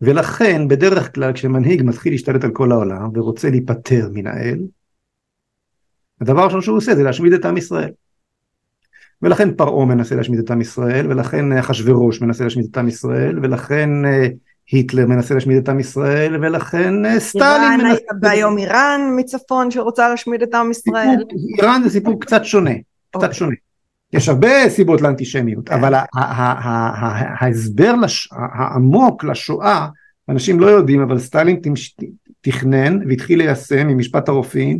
ולכן בדרך כלל כשמנהיג מתחיל להשתלט על כל העולם ורוצה להיפטר מן האל, הדבר הראשון שהוא עושה זה להשמיד את עם ישראל. ולכן פרעה מנסה להשמיד את עם ישראל, ולכן אחשוורוש מנסה להשמיד את עם ישראל, ולכן אה, היטלר מנסה להשמיד את עם ישראל, ולכן אה, סטלין מנסה... והיום איראן מצפון שרוצה להשמיד את עם ישראל. איראן זה סיפור קצת שונה, קצת אוקיי. שונה. יש הרבה סיבות לאנטישמיות. אבל ההסבר העמוק לשואה, אנשים לא יודעים, אבל סטלין תכנן והתחיל ליישם ממשפט הרופאים,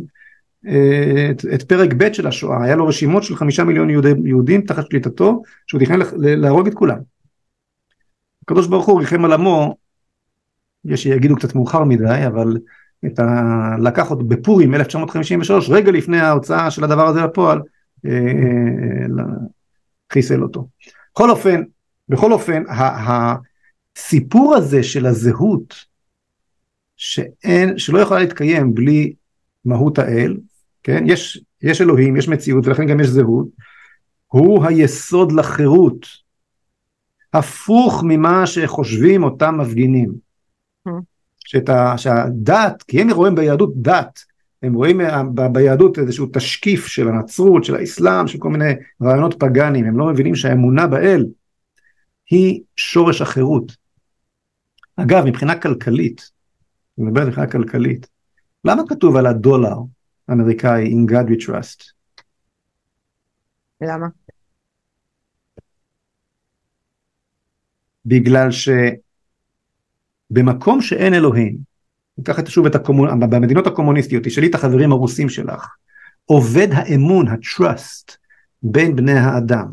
את, את פרק ב' של השואה, היה לו רשימות של חמישה מיליון יהודי, יהודים תחת שליטתו, שהוא תכנן להרוג את כולם. הקדוש ברוך הוא ריחם על עמו, יש שיגידו קצת מאוחר מדי, אבל את ה... לקח אותו בפורים 1953, רגע לפני ההוצאה של הדבר הזה לפועל, אה, אה, חיסל אותו. בכל אופן, בכל אופן, הסיפור הזה של הזהות, שאין, שלא יכולה להתקיים בלי מהות האל, כן? יש, יש אלוהים, יש מציאות ולכן גם יש זהות, הוא היסוד לחירות. הפוך ממה שחושבים אותם מפגינים. Mm. שאת ה, שהדת, כי הם רואים ביהדות דת, הם רואים ביהדות איזשהו תשקיף של הנצרות, של האסלאם, של כל מיני רעיונות פגאנים, הם לא מבינים שהאמונה באל היא שורש החירות. אגב, מבחינה כלכלית, אני מדבר מבחינה כלכלית, למה כתוב על הדולר האמריקאי In God we trust? למה? בגלל שבמקום שאין אלוהים, ניקח את שוב את הקומונ... במדינות הקומוניסטיות, תשאלי את החברים הרוסים שלך, עובד האמון, ה-trust, בין בני האדם.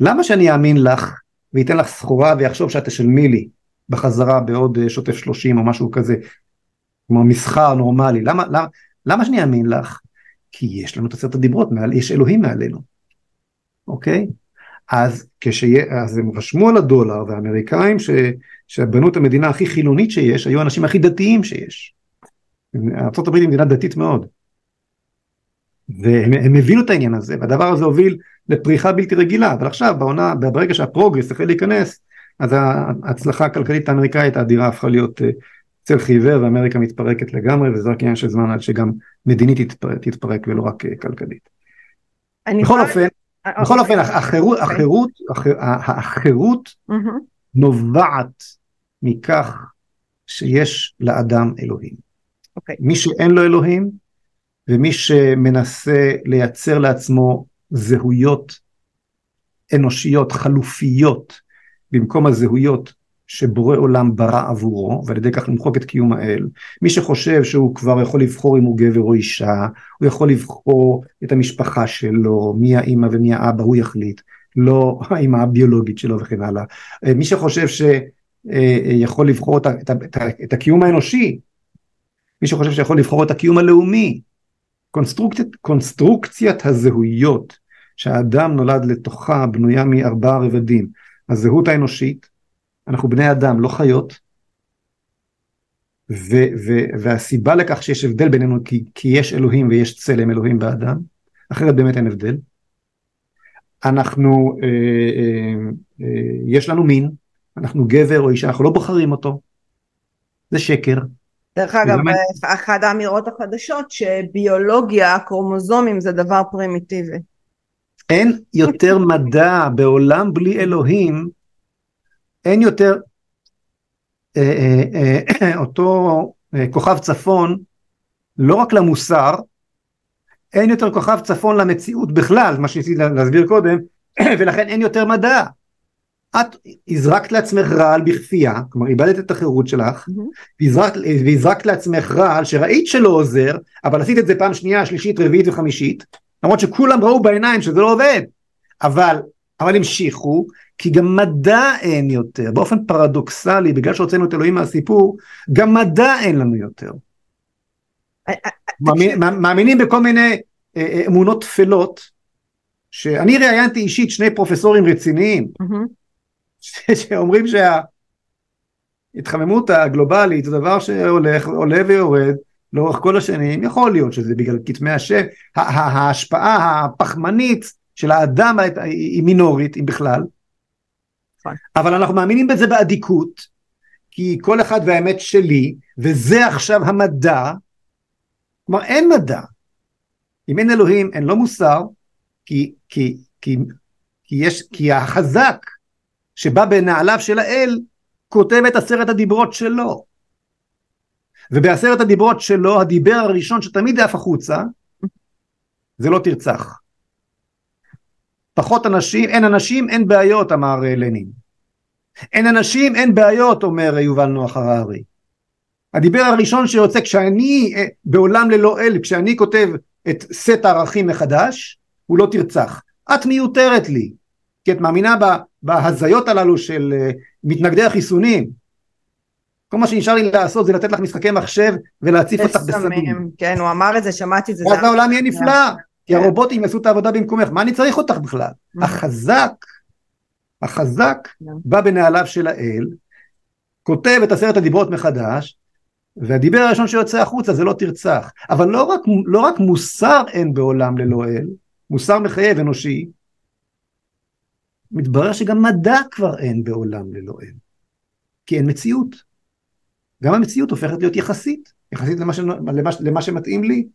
למה שאני אאמין לך וייתן לך סחורה ויחשוב שאת תשלמי לי בחזרה בעוד אה, שוטף 30 או משהו כזה, כמו מסחר נורמלי, למה, למה, למה שאני אאמין לך? כי יש לנו את עשרת הדיברות, מעל, יש אלוהים מעלינו, אוקיי? אז, כשיה, אז הם רשמו על הדולר והאמריקאים ש, שבנו את המדינה הכי חילונית שיש, היו האנשים הכי דתיים שיש. ארה"ב היא מדינה דתית מאוד. והם הבינו את העניין הזה, והדבר הזה הוביל לפריחה בלתי רגילה, אבל עכשיו בעונה, ברגע שהפרוגרס החל להיכנס, אז ההצלחה הכלכלית האמריקאית האדירה הפכה להיות אה, צל חיוור ואמריקה מתפרקת לגמרי, וזה רק עניין של זמן עד שגם מדינית תתפרק, תתפרק ולא רק אה, כלכלית. בכל אופן, בכל. אופן החירות. החירות, החירות נובעת מכך שיש לאדם אלוהים. אוקיי. מי שאין לו אלוהים ומי שמנסה לייצר לעצמו זהויות אנושיות חלופיות במקום הזהויות שבורא עולם ברא עבורו ועל ידי כך למחוק את קיום האל. מי שחושב שהוא כבר יכול לבחור אם הוא גבר או אישה הוא יכול לבחור את המשפחה שלו מי האימא ומי האבא הוא יחליט לא האימא הביולוגית שלו וכן הלאה. מי שחושב שיכול לבחור את, את, את, את הקיום האנושי מי שחושב שיכול לבחור את הקיום הלאומי קונסטרוקציית, קונסטרוקציית הזהויות שהאדם נולד לתוכה בנויה מארבעה רבדים הזהות האנושית אנחנו בני אדם לא חיות. ו, ו, והסיבה לכך שיש הבדל בינינו כי, כי יש אלוהים ויש צלם אלוהים באדם אחרת באמת אין הבדל. אנחנו אה, אה, אה, יש לנו מין אנחנו גבר או אישה אנחנו לא בוחרים אותו. זה שקר. דרך אגב, אחת האמירות החדשות שביולוגיה, קרומוזומים זה דבר פרימיטיבי. אין יותר מדע בעולם בלי אלוהים, אין יותר אה, אה, אה, אותו כוכב צפון, לא רק למוסר, אין יותר כוכב צפון למציאות בכלל, מה שניסיתי להסביר קודם, ולכן אין יותר מדע. את הזרקת לעצמך רעל בכפייה, כלומר איבדת את החירות שלך, mm-hmm. והזרקת לעצמך רעל שראית שלא עוזר, אבל עשית את זה פעם שנייה, שלישית, רביעית וחמישית, למרות שכולם ראו בעיניים שזה לא עובד, אבל, אבל המשיכו, כי גם מדע אין יותר, באופן פרדוקסלי, בגלל שהוצאנו את אלוהים מהסיפור, גם מדע אין לנו יותר. מאמינים בכל מיני אה, אה, אמונות טפלות, שאני ראיינתי אישית שני פרופסורים רציניים, שאומרים שההתחממות הגלובלית זה דבר שהולך, עולה ויורד לאורך כל השנים, יכול להיות שזה בגלל כתמי השם, ההשפעה הפחמנית של האדם היא מינורית, אם בכלל, נכון. אבל אנחנו מאמינים בזה באדיקות, כי כל אחד והאמת שלי, וזה עכשיו המדע, כלומר אין מדע. אם אין אלוהים אין לא מוסר, כי, כי, כי, כי, יש, כי החזק שבא בנעליו של האל, כותב את עשרת הדיברות שלו. ובעשרת הדיברות שלו, הדיבר הראשון שתמיד עף החוצה, זה לא תרצח. פחות אנשים, אין אנשים, אין בעיות, אמר אה, לנין. אין אנשים, אין בעיות, אומר יובל נוח הררי. הדיבר הראשון שיוצא כשאני אה, בעולם ללא אל, כשאני כותב את סט הערכים מחדש, הוא לא תרצח. את מיותרת לי, כי את מאמינה בהזיות הללו של אה, מתנגדי החיסונים. כל מה שנשאר לי לעשות זה לתת לך משחקי מחשב ולהציף אותך בסמים. כן, הוא אמר את זה, שמעתי את זה. ואז העולם יהיה נפלא, כי כן. הרובוטים יעשו את העבודה במקומך, מה אני צריך אותך בכלל? החזק, החזק כן. בא בנעליו של האל, כותב את עשרת הדיברות מחדש, והדיבר הראשון שיוצא החוצה זה לא תרצח. אבל לא רק, לא רק מוסר אין בעולם ללא אל, מוסר מחייב אנושי, מתברר שגם מדע כבר אין בעולם ללא אם. כי אין מציאות. גם המציאות הופכת להיות יחסית, יחסית למה, ש... למה, למה שמתאים לי.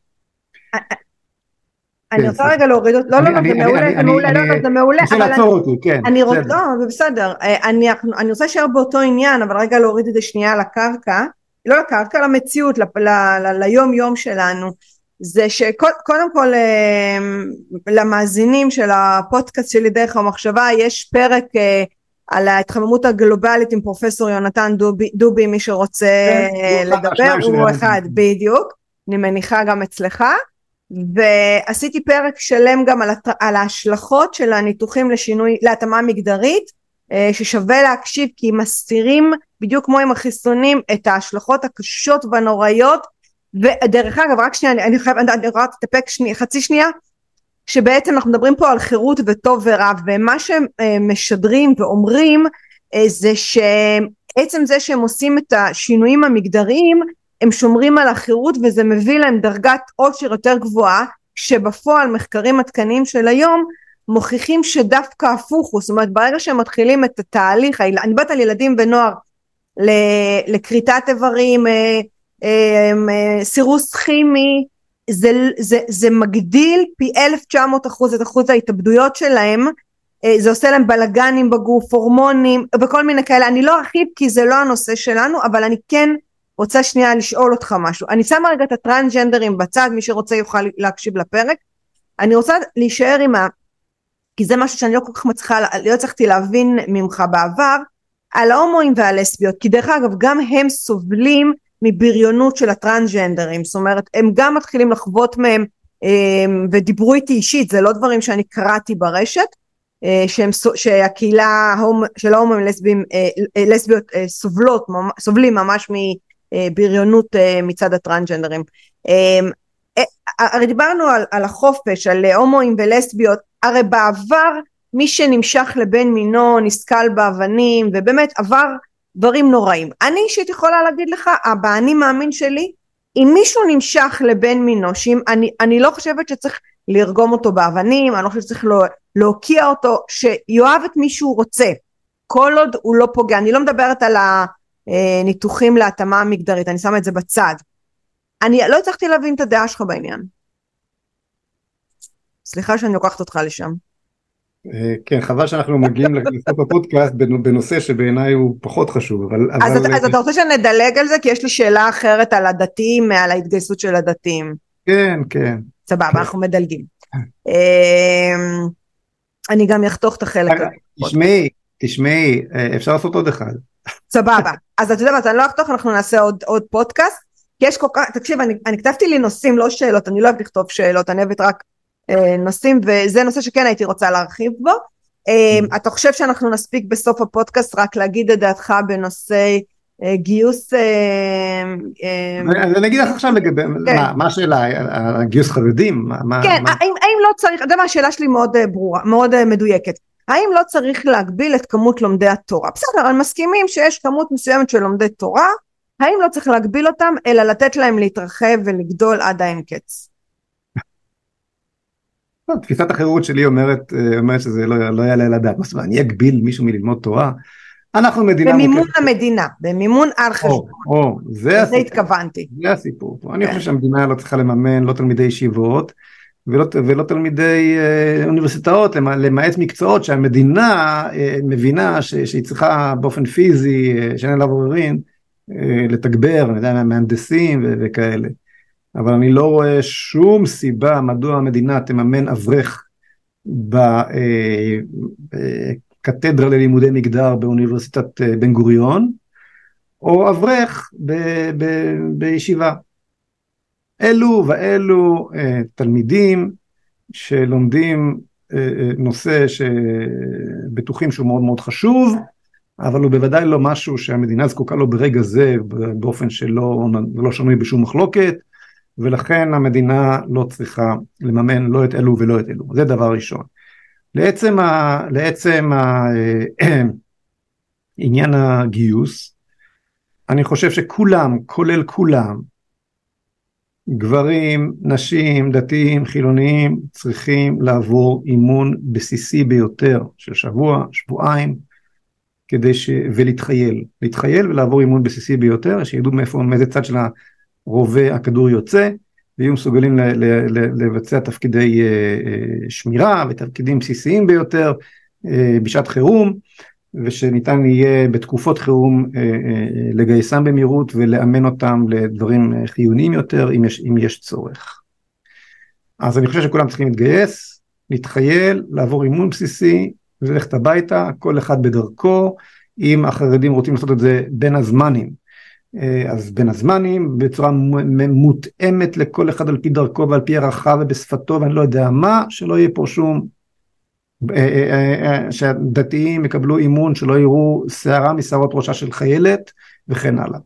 אני כן, רוצה רגע להוריד אותו, לא, לא, לא, זה מעולה, זה מעולה, לא, זה מעולה, אני רוצה לעצור אותי, כן. אני רוצה, לא, זה בסדר, אה, אני רוצה להישאר באותו עניין, אבל רגע להוריד את זה שנייה לקרקע, לא לקרקע, למציאות, ליום יום שלנו. זה שקודם כל אה, למאזינים של הפודקאסט שלי דרך המחשבה יש פרק אה, על ההתחממות הגלובלית עם פרופסור יונתן דובי, דובי מי שרוצה כן, לדבר הוא אחד בדיוק אני מניחה גם אצלך ועשיתי פרק שלם גם על, הת... על ההשלכות של הניתוחים לשינוי להתאמה מגדרית אה, ששווה להקשיב כי מסתירים בדיוק כמו עם החיסונים את ההשלכות הקשות והנוראיות. ודרך אגב רק שנייה אני, אני חייבת אני יכולה להתאפק שני, חצי שנייה שבעצם אנחנו מדברים פה על חירות וטוב ורע ומה שהם אה, משדרים ואומרים אה, זה שעצם זה שהם עושים את השינויים המגדריים הם שומרים על החירות וזה מביא להם דרגת עושר יותר גבוהה שבפועל מחקרים עדכניים של היום מוכיחים שדווקא הפוך. הוא זאת אומרת ברגע שהם מתחילים את התהליך אני מדברת על ילדים ונוער לכריתת איברים אה, אמ, אה, סירוס כימי זה, זה, זה מגדיל פי 1900 אחוז את אחוז ההתאבדויות שלהם. אה, זה עושה להם בלגנים בגוף הורמונים וכל מיני כאלה. אני לא ארחיב כי זה לא הנושא שלנו אבל אני כן רוצה שנייה לשאול אותך משהו. אני שמה רגע את הטרנסג'נדרים בצד מי שרוצה יוכל להקשיב לפרק. אני רוצה להישאר עם ה... כי זה משהו שאני לא כל כך מצליחה לא הצלחתי להבין ממך בעבר על ההומואים והלסביות כי דרך אגב גם הם סובלים מבריונות של הטרנסג'נדרים. זאת אומרת הם גם מתחילים לחוות מהם אמ, ודיברו איתי אישית. זה לא דברים שאני קראתי ברשת אה, שהם, שהקהילה של ההומואים אה, אה, לסביות סובלות, סובלים ממש מבריונות מצד הטרנסג'נדרים. אמ, הרי דיברנו על, על החופש, על הומואים ולסביות, הרי בעבר מי שנמשך לבן מינו נסקל באבנים ובאמת עבר דברים נוראים. אני אישית יכולה להגיד לך, הבאני מאמין שלי, אם מישהו נמשך לבן מינו, שאם אני, אני לא חושבת שצריך לרגום אותו באבנים, אני לא חושבת שצריך לא, להוקיע אותו, שיאהב את מי שהוא רוצה, כל עוד הוא לא פוגע. אני לא מדברת על הניתוחים להתאמה המגדרית, אני שמה את זה בצד. אני לא הצלחתי להבין את הדעה שלך בעניין. סליחה שאני לוקחת אותך לשם. אה, כן, חבל שאנחנו מגיעים לסוף הפודקאסט בנושא שבעיניי הוא פחות חשוב, אבל... אז, אבל... אז אתה רוצה שנדלג על זה? כי יש לי שאלה אחרת על הדתיים, על ההתגייסות של הדתיים. כן, כן. סבבה, כן. אנחנו מדלגים. אני גם אחתוך את החלק הזה. תשמעי, תשמעי, אה, אפשר לעשות עוד אחד. סבבה, אז אתה יודע מה, אני לא אחתוך, אנחנו נעשה עוד, עוד פודקאסט, כי יש כל כך, תקשיב, אני, אני כתבתי לי נושאים, לא שאלות, אני לא אוהבת לכתוב שאלות, אני אוהבת רק אה, נושאים וזה נושא שכן הייתי רוצה להרחיב בו. אה, mm. אתה חושב שאנחנו נספיק בסוף הפודקאסט רק להגיד את דעתך בנושא אה, גיוס... אני אגיד לך עכשיו לגבי, כן. מה השאלה, גיוס חרדים? כן, האם לא צריך, אתה יודע מה השאלה שלי מאוד ברורה, מאוד מדויקת. האם לא צריך להגביל את כמות לומדי התורה? בסדר, הם מסכימים שיש כמות מסוימת של לומדי תורה, האם לא צריך להגביל אותם, אלא לתת להם להתרחב ולגדול עד האין קץ? לא, תפיסת החירות שלי אומרת, אה, אומרת שזה לא, לא יעלה על הדעת, מה אני אגביל מישהו מללמוד תורה? אנחנו מדינה... במימון מוקפת. המדינה, במימון על חשבון. או, או, זה הסיפור. זה התכוונתי. זה הסיפור. אני חושב שהמדינה לא צריכה לממן לא תלמידי ישיבות ולא, ולא תלמידי אה, אוניברסיטאות, למעט מקצועות שהמדינה אה, מבינה ש, שהיא צריכה באופן פיזי, אה, שאין עליו עוררין, לתגבר, אני יודע, מהנדסים וכאלה. אבל אני לא רואה שום סיבה מדוע המדינה תממן אברך בקתדרה ללימודי מגדר באוניברסיטת בן גוריון, או אברך בישיבה. אלו ואלו אה, תלמידים שלומדים נושא שבטוחים שהוא מאוד מאוד חשוב, אבל הוא בוודאי לא משהו שהמדינה זקוקה לו ברגע זה באופן שלא לא שנוי בשום מחלוקת. ולכן המדינה לא צריכה לממן לא את אלו ולא את אלו, זה דבר ראשון. לעצם, ה, לעצם ה, עניין הגיוס, אני חושב שכולם, כולל כולם, גברים, נשים, דתיים, חילוניים, צריכים לעבור אימון בסיסי ביותר של שבוע, שבועיים, כדי ש... ולהתחייל, להתחייל ולעבור אימון בסיסי ביותר, שידעו מאיפה, מאיזה צד של הרובה הכדור יוצא, ויהיו מסוגלים ל... ל... ל... לבצע תפקידי אה, אה, שמירה ותפקידים בסיסיים ביותר אה, בשעת חירום. ושניתן יהיה בתקופות חירום אה, אה, לגייסם במהירות ולאמן אותם לדברים אה, חיוניים יותר אם יש, אם יש צורך. אז אני חושב שכולם צריכים להתגייס, להתחייל, לעבור אימון בסיסי וללכת הביתה, כל אחד בדרכו, אם החרדים רוצים לעשות את זה בין הזמנים. אז בין הזמנים, בצורה מותאמת לכל אחד על פי דרכו ועל פי ערכיו ובשפתו ואני לא יודע מה, שלא יהיה פה שום אה, אה, אה, שהדתיים יקבלו אימון שלא יראו שערה משערות ראשה של חיילת וכן הלאה.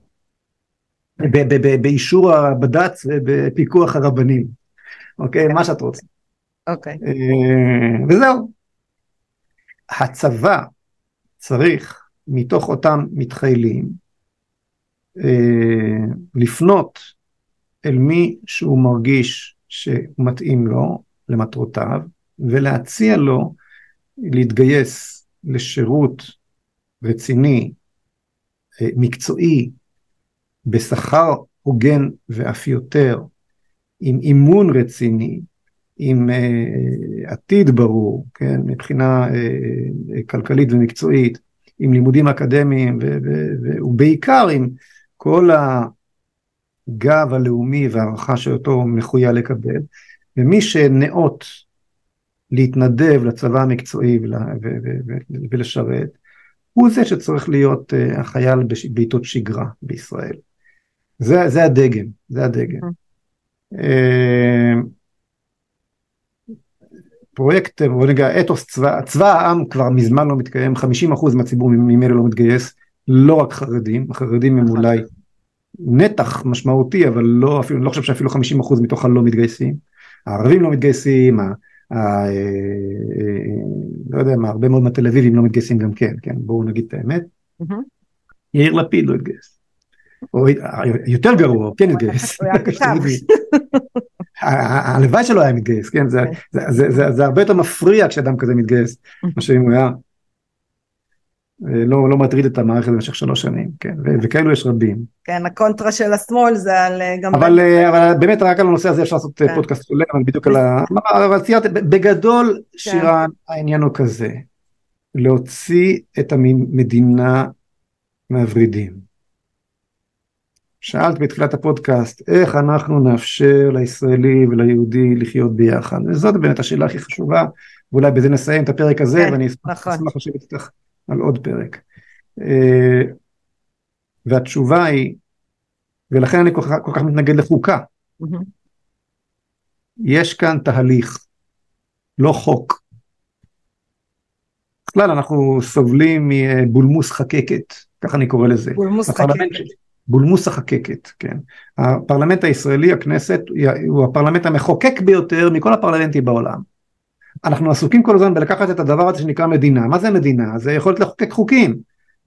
באישור הבד"ץ ובפיקוח הרבנים, אוקיי? מה שאת רוצה. אוקיי. וזהו. הצבא צריך מתוך אותם מתחיילים לפנות אל מי שהוא מרגיש שמתאים לו למטרותיו ולהציע לו להתגייס לשירות רציני, אה, מקצועי, בשכר הוגן ואף יותר, עם אימון רציני, עם uh, עתיד ברור, כן, מבחינה uh, כלכלית ומקצועית, עם לימודים אקדמיים ובעיקר עם כל הגב הלאומי והערכה שאותו מחויב לקבל, ומי שנאות להתנדב לצבא המקצועי ולשרת, הוא זה שצריך להיות אה, החייל בעיתות שגרה בישראל. זה, זה הדגם, זה הדגם. אה, פרויקט, בוא נגיד, אתוס צבא, צבא העם כבר מזמן לא מתקיים, 50% מהציבור ממילא לא מתגייס, לא רק חרדים, החרדים הם נכון. אולי נתח משמעותי, אבל לא, אפילו, לא חושב שאפילו 50% מתוך הלא מתגייסים. הערבים לא מתגייסים, אה, אה, לא יודע מה, הרבה מאוד מהתל אביבים לא מתגייסים גם כן, כן, בואו נגיד את האמת. יאיר לפיד לא התגייס. או יותר גרוע, כן התגייס. הלוואי שלא היה מתגייס, כן, כן. זה הרבה יותר מפריע כשאדם כזה מתגייס, מאשר אם הוא היה לא, לא מטריד את המערכת במשך שלוש שנים, כן, וכאלו יש רבים. כן, הקונטרה של השמאל זה על אה, גם... אבל, אה, אבל באמת רק על הנושא הזה אפשר לעשות אה, כן. פודקאסט שלם, אבל בדיוק על ה... אבל ציירת, בגדול כן. שירן העניין הוא כזה, להוציא את המדינה מהוורידים. שאלת בתחילת הפודקאסט, איך אנחנו נאפשר לישראלי וליהודי לחיות ביחד? וזאת באמת השאלה הכי חשובה, ואולי בזה נסיים את הפרק הזה, כן, ואני אשמח נכון. לשבת איתך על עוד פרק. אה, והתשובה היא, ולכן אני כל כך, כל כך מתנגד לחוקה, יש כאן תהליך, לא חוק. בכלל אנחנו סובלים מבולמוס חקקת, ככה אני קורא לזה. בולמוס חקקת. בולמוס החקקת, כן. הפרלמנט הישראלי, הכנסת, הוא הפרלמנט המחוקק ביותר מכל הפרלמנטים בעולם. אנחנו עסוקים כל הזמן בלקחת את הדבר הזה שנקרא מדינה. מה זה מדינה? זה יכולת לחוקק חוקים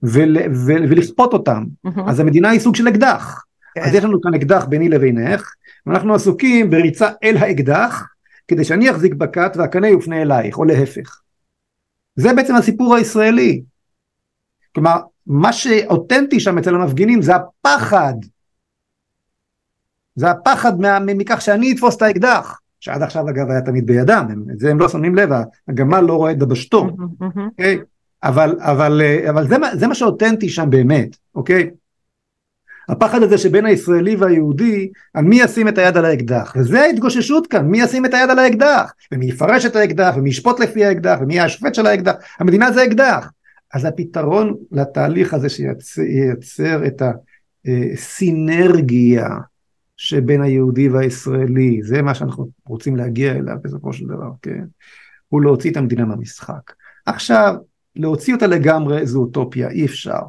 ול, ול, ולכפות אותם. Mm-hmm. אז המדינה היא סוג של אקדח. כן. אז יש לנו כאן אקדח ביני לבינך, ואנחנו עסוקים בריצה אל האקדח, כדי שאני אחזיק בכת והקנה יופנה אלייך, או להפך. זה בעצם הסיפור הישראלי. כלומר, מה שאותנטי שם אצל המפגינים זה הפחד. זה הפחד מכך שאני אתפוס את האקדח. שעד עכשיו אגב היה תמיד בידם, הם, את זה הם לא שמים לב, הגמל לא רואה את דבשתו, אוקיי? אבל, אבל, אבל זה, זה מה שאותנטי שם באמת, אוקיי? הפחד הזה שבין הישראלי והיהודי, על מי ישים את היד על האקדח, וזה ההתגוששות כאן, מי ישים את היד על האקדח, ומי יפרש את האקדח, ומי ישפוט לפי האקדח, ומי יהיה השופט של האקדח, המדינה זה אקדח. אז הפתרון לתהליך הזה שייצר את הסינרגיה שבין היהודי והישראלי, זה מה שאנחנו רוצים להגיע אליו בסופו של דבר, כן? הוא להוציא את המדינה מהמשחק. עכשיו, להוציא אותה לגמרי זו אוטופיה, אי אפשר.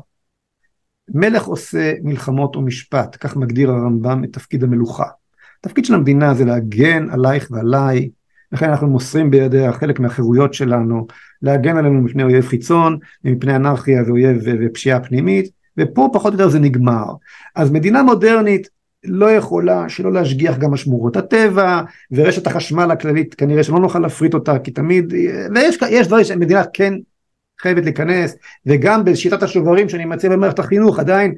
מלך עושה מלחמות ומשפט, כך מגדיר הרמב"ם את תפקיד המלוכה. התפקיד של המדינה זה להגן עלייך ועליי, לכן אנחנו מוסרים בידיה חלק מהחירויות שלנו, להגן עלינו מפני אויב חיצון, מפני אנרכיה ואויב ופשיעה פנימית, ופה פחות או יותר זה נגמר. אז מדינה מודרנית לא יכולה שלא להשגיח גם על שמורות הטבע ורשת החשמל הכללית כנראה שלא נוכל להפריט אותה כי תמיד ויש דברים שהמדינה כן חייבת להיכנס וגם בשיטת השוברים שאני מציע במערכת החינוך עדיין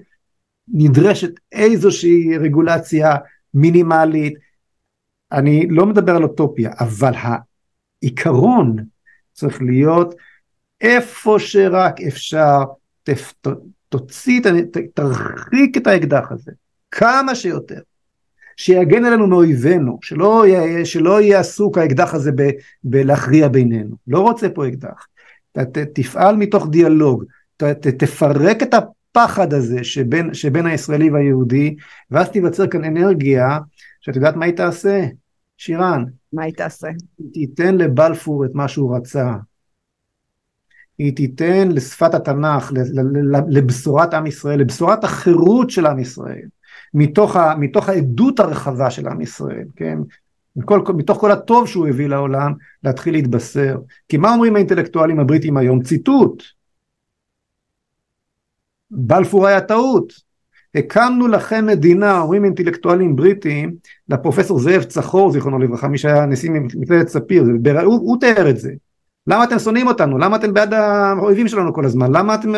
נדרשת איזושהי רגולציה מינימלית. אני לא מדבר על אוטופיה אבל העיקרון צריך להיות איפה שרק אפשר תוציא, תרחיק את האקדח הזה כמה שיותר, שיגן עלינו מאויבינו, שלא, שלא יהיה עסוק האקדח הזה ב, בלהכריע בינינו, לא רוצה פה אקדח, ת, ת, תפעל מתוך דיאלוג, ת, ת, תפרק את הפחד הזה שבין, שבין הישראלי והיהודי, ואז תיווצר כאן אנרגיה, שאת יודעת מה היא תעשה? שירן. מה היא תעשה? היא תיתן לבלפור את מה שהוא רצה, היא תיתן לשפת התנ"ך, לבשורת עם ישראל, לבשורת החירות של עם ישראל, מתוך, ה, מתוך העדות הרחבה של עם ישראל, כן? מכל, מתוך כל הטוב שהוא הביא לעולם, להתחיל להתבשר. כי מה אומרים האינטלקטואלים הבריטים היום? ציטוט. בלפור היה טעות. הקמנו לכם מדינה, אומרים אינטלקטואלים בריטים, לפרופסור זאב צחור, זיכרונו לברכה, מי שהיה נשיא ממפלגת ספיר, הוא, הוא תיאר את זה. למה אתם שונאים אותנו? למה אתם בעד האויבים שלנו כל הזמן? למה אתם,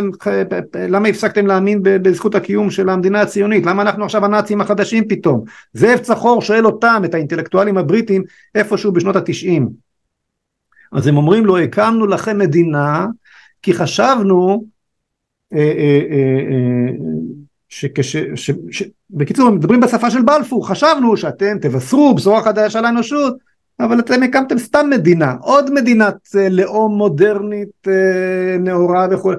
למה הפסקתם להאמין בזכות הקיום של המדינה הציונית? למה אנחנו עכשיו הנאצים החדשים פתאום? זאב צחור שואל אותם, את האינטלקטואלים הבריטים, איפשהו בשנות התשעים. אז הם אומרים לו, הקמנו לכם מדינה, כי חשבנו, אה, אה, אה, שכש... בקיצור, מדברים בשפה של בלפור, חשבנו שאתם תבשרו בשורה חדשה לאנושות, אבל אתם הקמתם סתם מדינה, עוד מדינת אה, לאום מודרנית אה, נאורה וכו',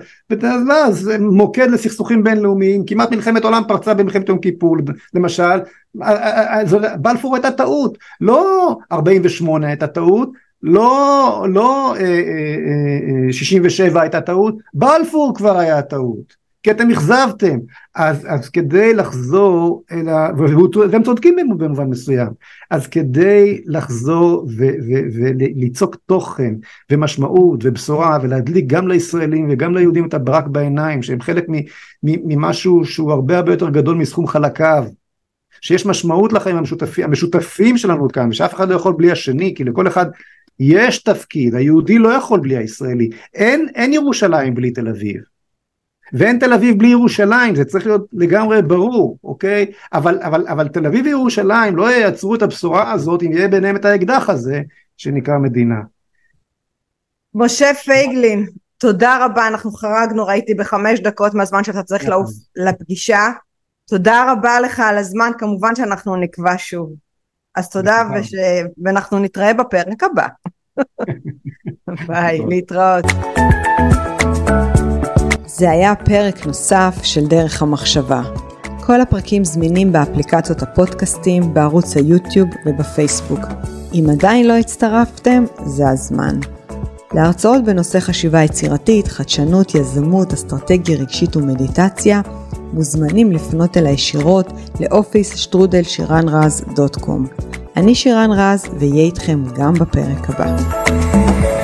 ואז מוקד לסכסוכים בינלאומיים, כמעט מלחמת עולם פרצה במלחמת יום כיפור למשל, בלפור הייתה טעות, לא 48 הייתה טעות, לא, לא 67 הייתה טעות, בלפור כבר היה טעות. כי אתם אכזבתם. אז, אז כדי לחזור אל ה... והם צודקים במובן מסוים. אז כדי לחזור וליצוק תוכן ומשמעות ובשורה ולהדליק גם לישראלים וגם ליהודים את הברק בעיניים שהם חלק ממשהו שהוא הרבה הרבה יותר גדול מסכום חלקיו. שיש משמעות לחיים המשותפים, המשותפים שלנו כאן, שאף אחד לא יכול בלי השני, כי לכל אחד יש תפקיד, היהודי לא יכול בלי הישראלי, אין, אין ירושלים בלי תל אביב. ואין תל אביב בלי ירושלים, זה צריך להיות לגמרי ברור, אוקיי? אבל, אבל, אבל תל אביב וירושלים לא ייצרו את הבשורה הזאת אם יהיה ביניהם את האקדח הזה שנקרא מדינה. משה פייגלין, תודה רבה, אנחנו חרגנו, ראיתי בחמש דקות מהזמן שאתה צריך לעוף לפגישה. תודה רבה לך על הזמן, כמובן שאנחנו נקבע שוב. אז תודה, וש... ואנחנו נתראה בפרק הבא. ביי, להתראות. זה היה פרק נוסף של דרך המחשבה. כל הפרקים זמינים באפליקציות הפודקאסטים, בערוץ היוטיוב ובפייסבוק. אם עדיין לא הצטרפתם, זה הזמן. להרצאות בנושא חשיבה יצירתית, חדשנות, יזמות, אסטרטגיה רגשית ומדיטציה, מוזמנים לפנות אל הישירות לאופיס שטרודל שירן קום. אני שירן רז ואהיה איתכם גם בפרק הבא.